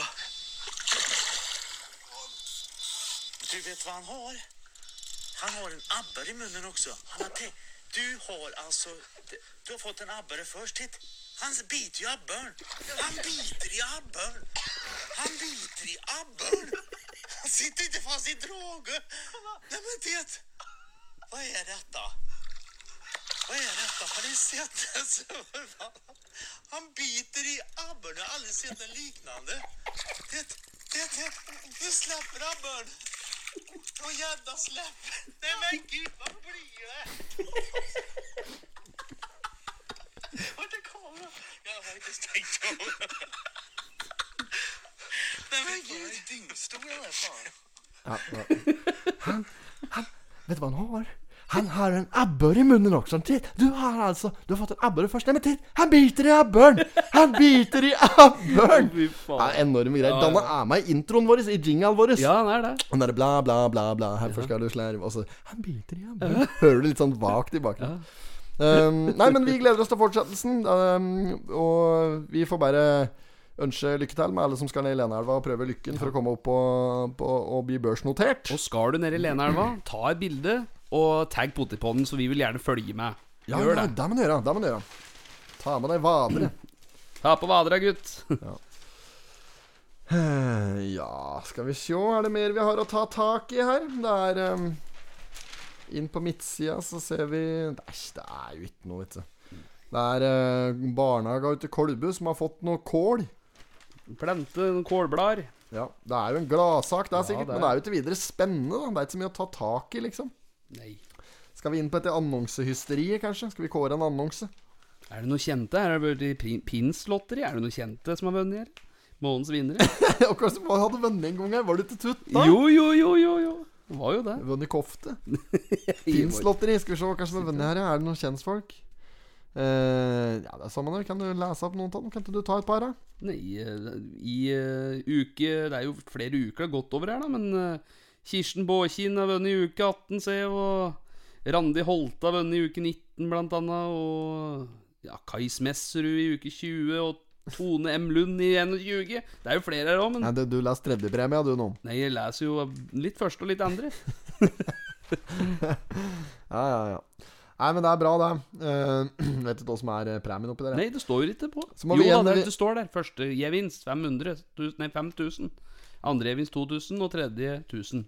Du vet vad han har? Han har en abborre i munnen också. Han har du har alltså, du har fått en abborre först. Titt. Han biter i abborren. Han biter i abborren. Han biter i abborren. Han sitter inte fast i drage. Nej men det, vad är detta? Vad är detta? Har ni sett det? Han biter i abborren. Jag har aldrig sett en liknande. Det, det, det, nu släpper abborren. Och gjedda slipper. Nei, men gud, hva blir det? Vart är kameran? Jeg har inte stängt det. Nei, men gud. Dyngstor den där faen. Ja, ja. Han, han, vet du hva han har? Han har en abbor i munnen også. Titt, Du har altså Du har fått en abbor først. Nei, men titt! Han biter i abboren! Han biter i abboren! Fy Ja, enorme greier. Ja, Danne er med i introen vår, i jingalen vår. Ja, han er det. Og den det bla, bla, bla, bla. Herfor skal du slerve. Og så Han biter i abboren. Hører du litt sånn vagt i bakgrunnen. Um, nei, men vi gleder oss til fortsettelsen. Um, og vi får bare ønske lykke til med alle som skal ned i Leneelva og prøve lykken for å komme opp og, på og bli børsnotert. Og skal du ned i Leneelva, ta et bilde og tagg Potipodden, så vi vil gjerne følge med. Ja, Gjør ja, det. det må du gjøre. Det må du gjøre. Ta med deg vadere. Ta på vadera, gutt. ja. Ja, skal vi se. Er det mer vi har å ta tak i her? Det er um, Inn på midtsida så ser vi Æsj, det er jo ikke noe, vet du. Det er uh, barnehaga ute i Kolbu som har fått noe kål. Plante noen kålblader. Ja, Det er jo en gladsak, det er Ja, sikkert, det er- men det er jo ikke videre spennende. da Det er ikke så mye å ta tak i, liksom. Nei. Skal vi inn på et annonsehysteriet, kanskje? Skal vi kåre en annonse? Er det noe kjente? Er det Pins-lotteri? Er det noe kjente som har vunnet her? Månedens vinnere? Akkurat som hadde vunnet en gang her. Var du til tutt, da? Jo, jo, jo, jo, jo. Det var jo det. Vunnet kofte. Pins-lotteri. Skal vi se hva som har vunnet her. Er det noen kjentfolk? Uh, ja, det er samme det. Kan du lese opp noen av dem? Kan ikke du ta et par, da? Nei, eh, i uh, uke Det er jo flere uker det har gått over her, da, men eh, Kirsten Båkin har vunnet i uke 18, se, og Randi Holte har vunnet i uke 19, blant annet, og ja, Kai Smesserud i uke 20, og Tone M. Lund i 21. Det er jo flere her òg, men Nei, det, du leser tredjepremia, du, nå. Nei, jeg leser jo litt første og litt andre. Ja, ja, ja. Nei, men det er bra, det. Uh, vet du hva som er eh, premien oppi der. Nei, det står jo ikke på. Jo da, det, det står der. Første gevinst 500. 000, Nei, 5000. Andre gevinst 2000, og tredje 1000.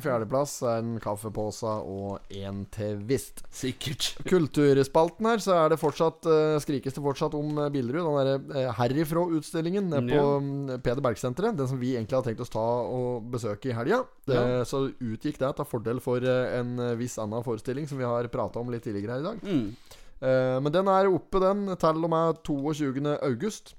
Fjerdeplass er en kaffepose og en tvist. Sikkert. Kulturspalten her, så er det fortsatt uh, skrikes det fortsatt om uh, Billerud. Den derre uh, herifrå-utstillingen nede på Ja. mm, Peder Berg-senteret. Den som vi egentlig hadde tenkt oss ta og besøke i helga. Ja. Så utgikk det til fordel for en viss annen forestilling som vi har prata om litt tidligere her i dag. Mm. Eh, men den er oppe, den, til og med 22. august.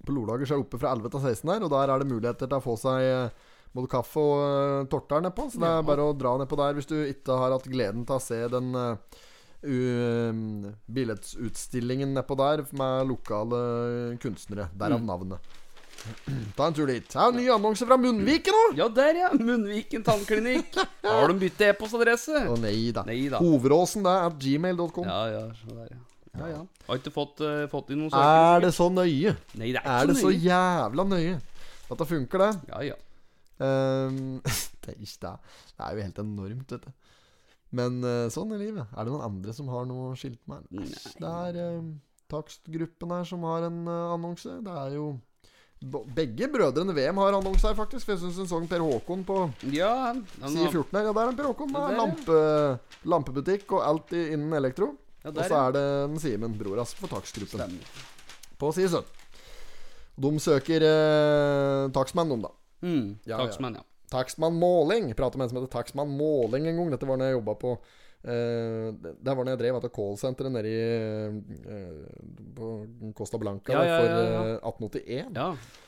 På Lordager så er oppe fra 11 til 16 her, og der er det muligheter til å få seg eh, både kaffe og uh, torter nedpå. Så det er bare å dra nedpå der hvis du ikke har hatt gleden til å se den uh, uh, billedutstillingen nedpå der med lokale kunstnere. Derav Mm. navnet. Ta en tur dit. Det er en ny annonse fra Munnviken nå! Ja, der, ja. Munnviken tannklinikk. Har de byttet e-postadresse? Å nei da. Nei da. Hoveråsen, det er gmail.com. Ja, ja, så der, ja. ja, ja. Har ikke fått, uh, fått inn noen Er det så nøye? Nei, det er Er ikke det så jævla nøye? At det funker, det? Ja, ja. Ehm, det, er ikke det. det er jo helt enormt, vet du. Men eh, sånn er livet. Er det noen andre som har noe skilt med? Det er um, takstgruppen her som har en uh, annonse. Det er jo Begge brødrene VM har annonse her, faktisk. For jeg syns en sånn Per Håkon på Ja, han, han side 14 her. Ja, der er en Per Håkon. Det er lampe, lampebutikk og alt i, innen elektro. ja, Og så er det en Simen, bror hans, for takstgruppen. Stemmer. På side 17. De søker eh, takstmenn, de, da. Mm, Ja, takstmann, ja. Takstmann Måling. Prater med en som heter Takstmann Måling en gang. Dette var når jeg jobba på Uh, Det var når jeg drev etter callsenteret nede i uh, På Costa Blanca Ja, ja, ja, for ja, ja. eh, 1881. Ja,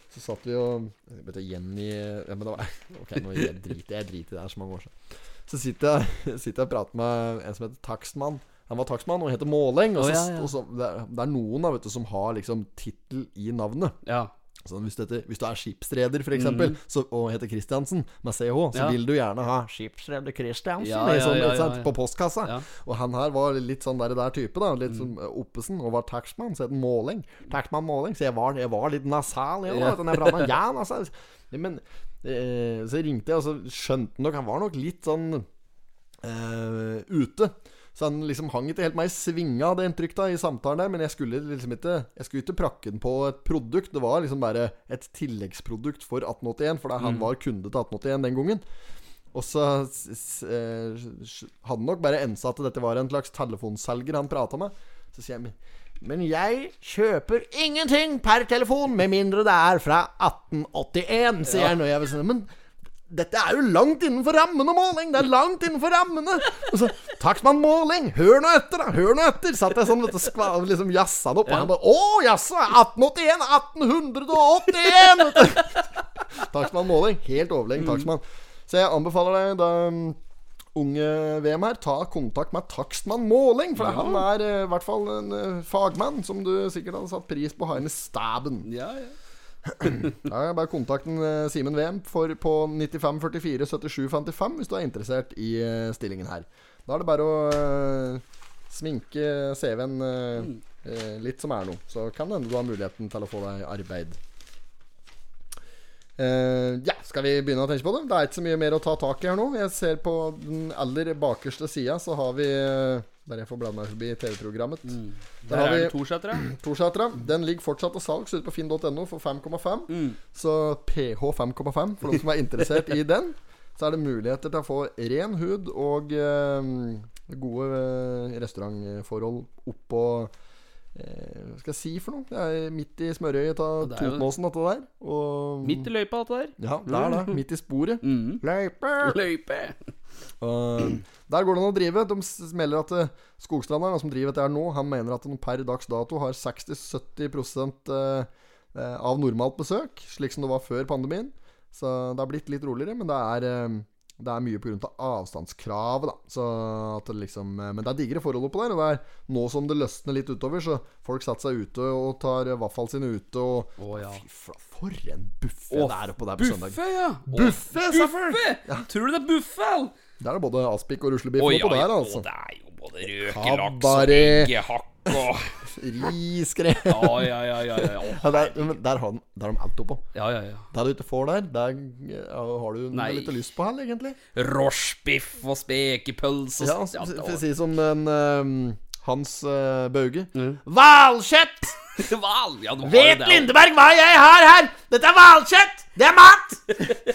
Så satt vi og vet, ikke, Jenny ja, men det var, Ok, nå jeg driter jeg driter i det her så mange år siden. Så sitter jeg, sitter jeg og prater med en som heter Takstmann. Han var takstmann og heter Måling. Og så, ja. Og så, det, er, det er noen da, vet du, som har liksom tittel i navnet. ja. Sånn, hvis, du hvis du er skipsreder eksempel, så, og heter Christiansen med CH, så. Ja. vil du gjerne ha 'Skipsreder Christiansen' Ja, i ja, sånn, ja, ja. på postkassa. Og han her var litt sånn der, der type, da. Litt mm. sånn Oppesen, og var taxman, så het han Måling. Taxman Måling. Så jeg var, jeg var litt nasal, jeg, jeg pratet med Ja, altså. Men eh, så ringte jeg, og så skjønte han nok Han var nok litt sånn eh, ute. Så han liksom hang ikke helt meg i svinga, det inntrykket inntrykk av, i samtalen der. Men jeg skulle liksom ikke Jeg skulle ikke prakke den på et produkt. Det var liksom bare et tilleggsprodukt for 1881, for da han var kunde til 1881 den gangen. Og så eh, hadde han nok bare ensa at dette var en slags telefonselger han prata med. Så sier jeg "Men- jeg kjøper ingenting per telefon med mindre det er fra 1881, sier han. Og jeg vil si Men dette er jo langt innenfor rammene, Måling! Det er langt innenfor rammene! Og så Takstmann Måling, hør nå etter, da! Hør nå etter! Satt jeg sånn, vet du, skva, liksom jazza det opp, og han bare Å, jaså! 1881! 1881! Vet. Takstmann Måling. Helt overlegen takstmann. Så jeg anbefaler deg, da um, unge VM her, ta kontakt med takstmann Måling. For han er eh, i hvert fall en eh, fagmann som du sikkert hadde satt pris på å ha inn i staben. ja, ja. Ja, bare kontakt en, eh, Simen Wem for, på 95 44 77 55 hvis du er interessert i eh, stillingen her. Da er det bare å eh, sminke CV-en litt som er noe. Så kan det hende du har muligheten til å få deg arbeid. Uh, ja, skal vi begynne å tenke på det? Det er ikke så mye mer å ta tak i her nå. Jeg ser på den aller bakerste sida, så har vi eh, Bare jeg får blanda meg forbi TV-programmet. Der har er vi- Torsætra. Den ligger fortsatt til salgs ute på finn.no for 5,5. Mm. Så PH 5,5 for de som er interessert i den. Så er det muligheter til å få ren hud og eh, gode eh, restaurantforhold oppå eh, Hva skal jeg si for noe? Det er midt i smørøyet av Totenåsen, dette der. Og, Midt i løypa, dette der. Ja, det er det. Midt i sporet. Mm. Løype! Løype. Og der går det an å drive. De melder at eh, som driver dette her nå, han mener at de per dags dato har 60-70 eh, eh, av normalt besøk, slik som det var før pandemien. Så det har blitt litt roligere, men det er, det er mye pga. avstandskravet, da. Så at det liksom, men det er digre forhold oppå der. Og det er nå som det løsner litt utover, så folk setter seg ute og tar vaffel sine ute og Å, ja. Fy flate, for en buffé det er oppå der på søndag. Buffé, ja! Buffé, buffé! Tror du det er buffé? Der er det både aspik og ruslebiff Å, oppå ja, ja. der, altså. det er jo både røkelaks og eggehakk og Riskrem. Ja, ja, ja. ja, ja. Der, der, har de, der har de alt oppå. ja, ja, ja. Det du ikke får der, der har du Nei. litt lyst på her, egentlig. Rorsbiff og spekepølse Ja, og Ja, det si som den, um, Hans uh, Bauge. Mm. Val, ja, du Vet det, Lindeberg hva jeg har her? Dette er hvalkjøtt! Det er mat!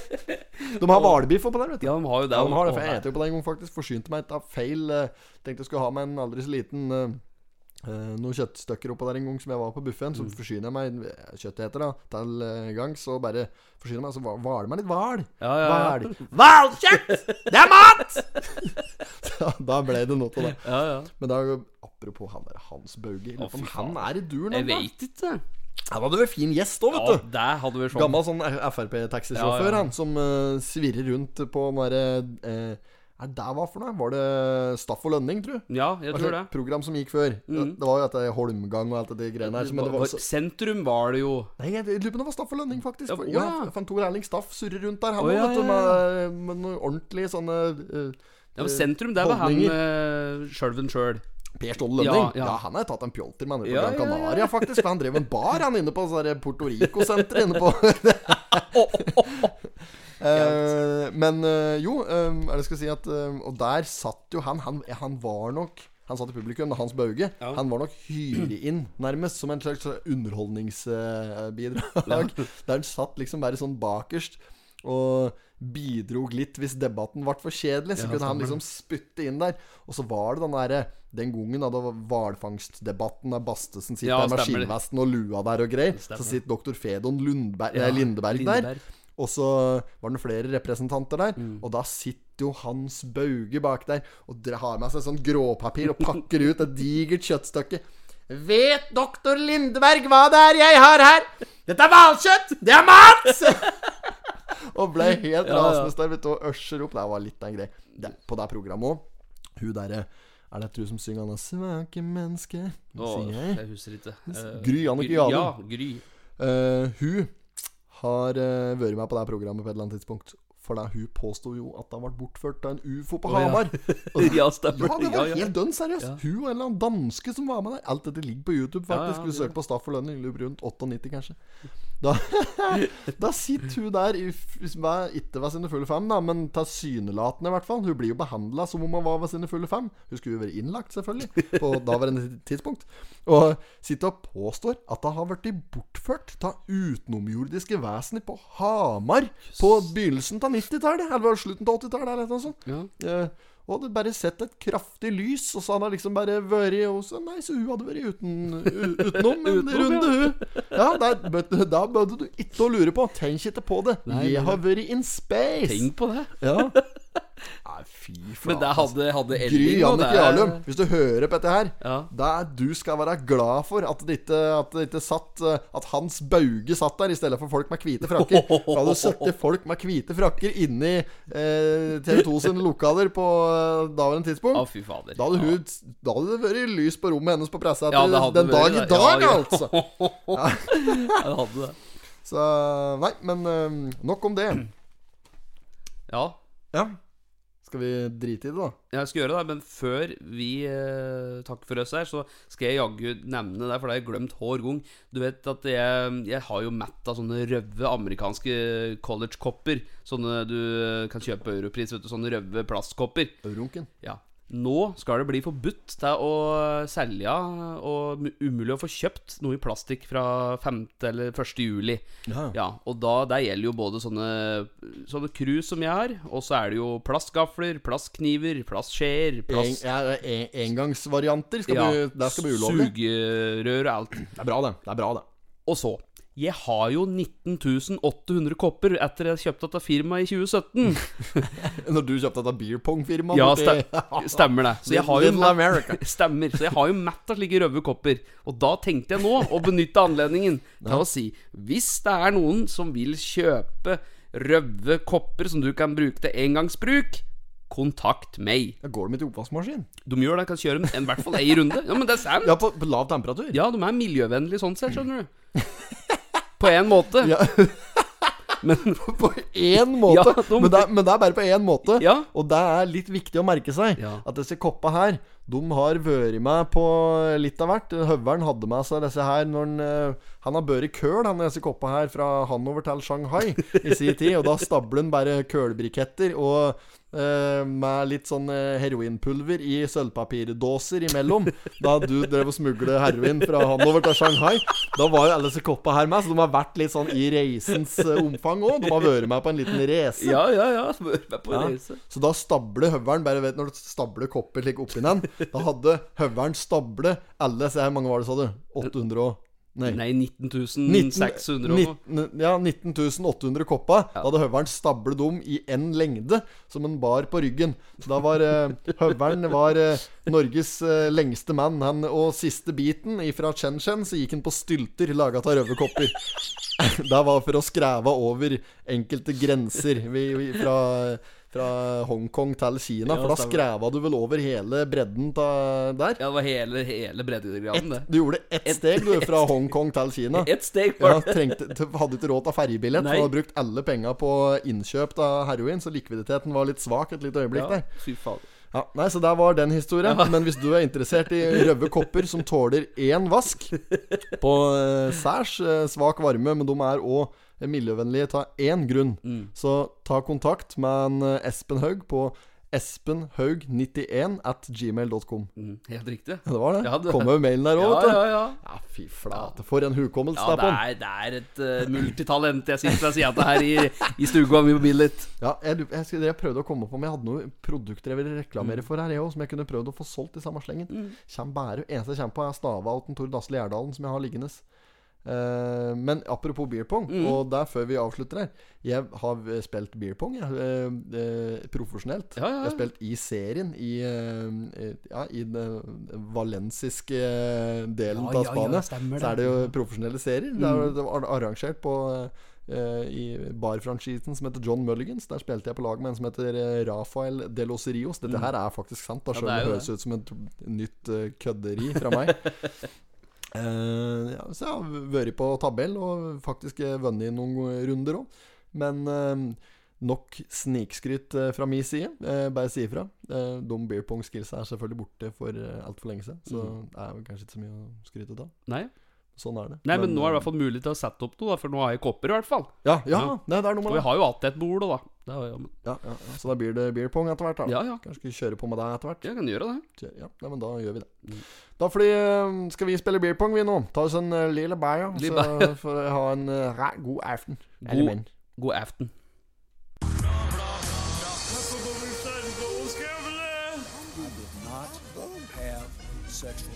de har hvalbiff oppå der, vet du. Ja, de har jo det. Ja, de har det, for jeg spiste jo på den en gang, faktisk. Forsynte meg ikke av feil. eh, tenkte jeg skulle ha med en aldri så liten eh, noen kjøttstykker oppå der en gang som jeg var på buffeen. Mm. Så forsyner jeg meg eh, kjøttet heter da til uh, gangs, og bare forsyner meg. Så hva- hvaler meg litt hval. Ja, ja, ja. Hvalkjøtt! Det er mat! da ble det noe av det. Ja, ja. Men da, apropos han der Hans Bauge. om Han er i duren Jeg veit ikke. Han hadde vært fin gjest òg, Ja, vet du. det hadde vært sånn. Gammel sånn Frp-taxisjåfør, Ja, ja. han som uh, svirrer rundt på den derre uh, Er det hva for noe? Var det Staff og Lønning, tro? Ja, jeg Altså, tror det. Program som gikk før. Det, det var jo dette Holmgang og alt det greiene her. så- Men det var så, Sentrum var det jo. nei, jeg lurer på om det var Staff og Lønning, faktisk. Ja, Ja, ja. for Tor Erling Staff surrer rundt der, han òg, du. ja, Med, med noen ordentlige sånne uh, Ja, men eh, Sentrum, der var han uh, sjølven sjøl. Per Ståle Lønning? Ja, Ja, ja. han har tatt en pjolter med nede på Ja, Gran. Canaria, faktisk. For han drev en bar, han inne på sånn Puerto Rico-senteret inne på Eh, Men eh, jo, eh, er det jeg skal si at eh, Og der satt jo han Han, han var nok han satt i publikum, Hans Bauge. Han var nok hyrig inn, nærmest, som en slags underholdningsbidrag. Der han satt liksom bare sånn bakerst og bidrog litt hvis debatten ble for kjedelig. Så kunne han liksom spytte inn der. Og så var det den derre Den gangen da det var hvalfangstdebatten der Bastesen sitter Ja, der med skinnvesten og lua der og greier. Så sitter doktor Fedon Lundberg, Ja, Lindeberg, Lindeberg. der. Og så var det flere representanter der. Mm. Og da sitter jo Hans Bauge bak der og har med seg sånn gråpapir og pakker ut et digert kjøttstykke. Vet doktor Lindeberg hva det er jeg har her? Dette er hvalkjøtt! Det er mat! og ble helt Ja, ja. rasende du, og ørser opp. Det var litt av en greie. Det, på det programmet òg. Hun derre Er det du som synger han 'Svake menneske'? Åh, jeg. jeg husker ikke. Gry Annike Jalum. Ja, Gry. Uh, hun har uh, vært med på det programmet på et eller annet tidspunkt. For da hun påsto jo at har vært bortført av en ufo på ja. Hamar. Ja, stemmer. Ja, det var Ja, ja. helt dønn seriøst. Ja. Hun og en eller annen danske som var med der. Alt dette ligger på YouTube, Ja, faktisk. ja, Du søker på Staff og Lønning, rundt 98, kanskje. Da, da sitter hun der, i, ikke ved sine fulle fem, da, men tilsynelatende i hvert fall. Hun blir jo behandla som om hun var ved sine fulle fem. Hun skulle jo være innlagt, selvfølgelig, på daværende tidspunkt. Og sitter og påstår at det har blitt bortført av utenomjordiske vesener på Hamar på begynnelsen av 90-tallet. Eller slutten av 80-tallet, eller noe sånt. Ja. Eh, og hadde bare sett et kraftig lys, og så hadde hun liksom bare vært og så, Nei, så hun hadde vært uten, utenom en runde, hun. Ja, bød- da bødde du ikke å lure på. Tenk ikke på det. Nei, Jeg har vært in space. Tenk på det. Ja. Nei, fy flate. Men der hadde, hadde Gry Elling og Jarlum, hvis du hører på dette her Ja. da er du skal være glad for at det ikke, at det ikke satt eh, At Hans Bauge satt der i stedet for folk med hvite frakker. Da hadde du sittet folk med hvite frakker inni eh, TV 2 sine lokaler på eh, daværende tidspunkt. Å, fy fader. Da hadde, hun, da hadde det vært lys på rommet hennes på pressa Ja, det den dag i dag, Ja, ja. altså. Ja, det hadde det. Så Nei, men eh, nok om det. Ja. Ja. Skal vi drite i det, da? Ja, Jeg skal gjøre det, men før vi eh, takker for oss her, så skal jeg jaggu nevne det, for det har jeg glemt hver gang. Du vet at jeg, jeg har jo mett av sånne røve amerikanske college-kopper. Sånne du kan kjøpe Europris, vet du. Sånne røve plastkopper. Eurunken. Ja. Nå skal det bli forbudt til å selge og umulig å få kjøpt noe i plastikk fra 5. eller 1. juli. Ja. Ja, og da, det gjelder jo både sånne Sånne krus som jeg har, og så er det jo plastgafler, plastkniver, plastskjeer, En, plast... ja, en, engangsvarianter skal Ja, bli, det skal bli ulovlig. Sugerør og alt. Det er bra, det. Det er bra, det. Og så Jeg har jo 19.800 kopper etter jeg kjøpte dette firmaet i 2017. Når du kjøpte dette beer pong-firmaet Ja, stem, stemmer det. Så jeg har jo Stemmer. Så jeg har jo mett av slike røde kopper. Og da tenkte jeg nå å benytte anledningen til å si Hvis det er noen som vil kjøpe røve kopper som du kan bruke til engangsbruk, kontakt meg. Da går de i oppvaskmaskin? De gjør det, kan kjøre en, en, hvert fall ei runde. Ja, men det er sant. Ja, på, på lav temperatur? Ja, de er miljøvennlige sånn sett, skjønner du. På en måte. Ja. Men på én måte. Ja, de- men, det er, men det er bare på én måte. Ja. Og det er litt viktig å merke seg. At disse koppa her, de har vært med på litt av hvert. Høveren hadde med seg disse her når han eh, Han har båret køl, han disse koppa her, fra Hanover til Shanghai i sin tid. Og da stabler han bare kølbriketter og eh, med litt sånn eh, heroinpulver i sølvpapirdåser imellom. Da du drev og smugla heroin fra Hanover til Shanghai. Da var jo alle disse koppa her med, så de har vært litt sånn i reisens eh, omfang òg. De har vært med på en liten reise. Ja, ja, ja. Vært på Ja. reise. Så da stabler høveren Bare vet når du stabler kopper slik oppi den Da hadde høveren stable alle hvor mange var det, sa du? 800 og Nei, Nei, 19.600 19 600 og noe. 19 Ja, 19 800 Da hadde høveren stablet dem i en lengde Som en bar på ryggen. Da var eh, Høveren var eh, Norges eh, lengste mann. Han, Og siste biten Fra Chen-Chen Så gikk han på stylter Laget av røvekopper Det var for å skreve over Enkelte grenser. Vi, vi, Fra fra Hongkong til Kina. Ja, For da skreva du vel over hele bredden ta, der. Ja, det var hele, hele breddegraden, det. Du gjorde ett steg du fra Hongkong til Kina. Ett steg Ja, trengte, hadde ikke råd til ferjebillett. for hadde brukt alle penga på innkjøp av heroin, så likviditeten var litt svak et lite øyeblikk Ja, der. fy faen. Ja, nei, Så der var den historien. Men hvis du er interessert i røde kopper som tåler én vask på eh, særs eh, svak varme, men de er òg miljøvennlige av én grunn, Mm. så ta kontakt med en eh, Espen Haug på espenhaug91 at gmail.com. Mm, helt riktig. Ja, det var det. Ja, det- Kom med mailen der òg, Ja, vet du. ja, ja. Ja, fy flate. For en hukommelse Ja, det er på. det er et uh, multitalent jeg sitter ved sida av her i, i stua mi på Billit. Ja, jeg, jeg, jeg prøvde å komme på om jeg hadde noen produkter jeg ville reklamere for her, jeg òg, som jeg kunne prøvd å få solgt i samme slengen. Kjem bare, eneste jeg kommer på, er stava av Tor Dasle Gjerdalen, som jeg har liggende. Eh, men apropos beer pong, og der før vi avslutter her Jeg har spilt beer pong jeg, uh, uh, profesjonelt. Ja, ja, ja. Jeg har spilt i serien i, Ja, i den valensiske delen Ja, av ja, Spania. ja, stemmer så er det. det jo profesjonelle serier. Det er det var arrangert på i barfranchisen som heter John Mulligans. Der spilte jeg på lag med en som heter Rafael De Los Rios. Dette her er faktisk sant, da, Mm. Selv om det er det høres ut som et nytt kødderi fra meg. Eh, ja, så jeg har vært på tabell og faktisk eh, vunnet noen runder òg. Men uh, nok snikskryt fra min side. Uh, bare si ifra. De beer pong skillsa er selvfølgelig borte for uh, altfor lenge siden. Så Mm. det er kanskje ikke så mye å skryte av. Nei. Sånn er det. Nei, men nå er det i hvert fall mulig til å sette opp noe, da, for nå har jeg kopper, i hvert fall. Ja, ja, Ja. Nei, det er noe med det. vi har jo alltid et bord, da. Det er, ja, men... Ja, ja, ja. Så da blir det beer pong etter hvert. da ja, ja. Kanskje vi kjøre på med deg etter hvert. Jeg kan gjøre det. Ja, nei, men da gjør vi det. Mm. Da fordi, eh, skal vi spille beer pong, vi nå. Ta oss en uh, lille bayer, så får å ha en uh, god aften. God-. God aften. Not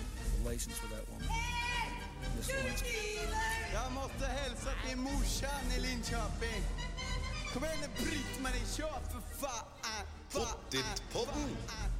Pottit-podden.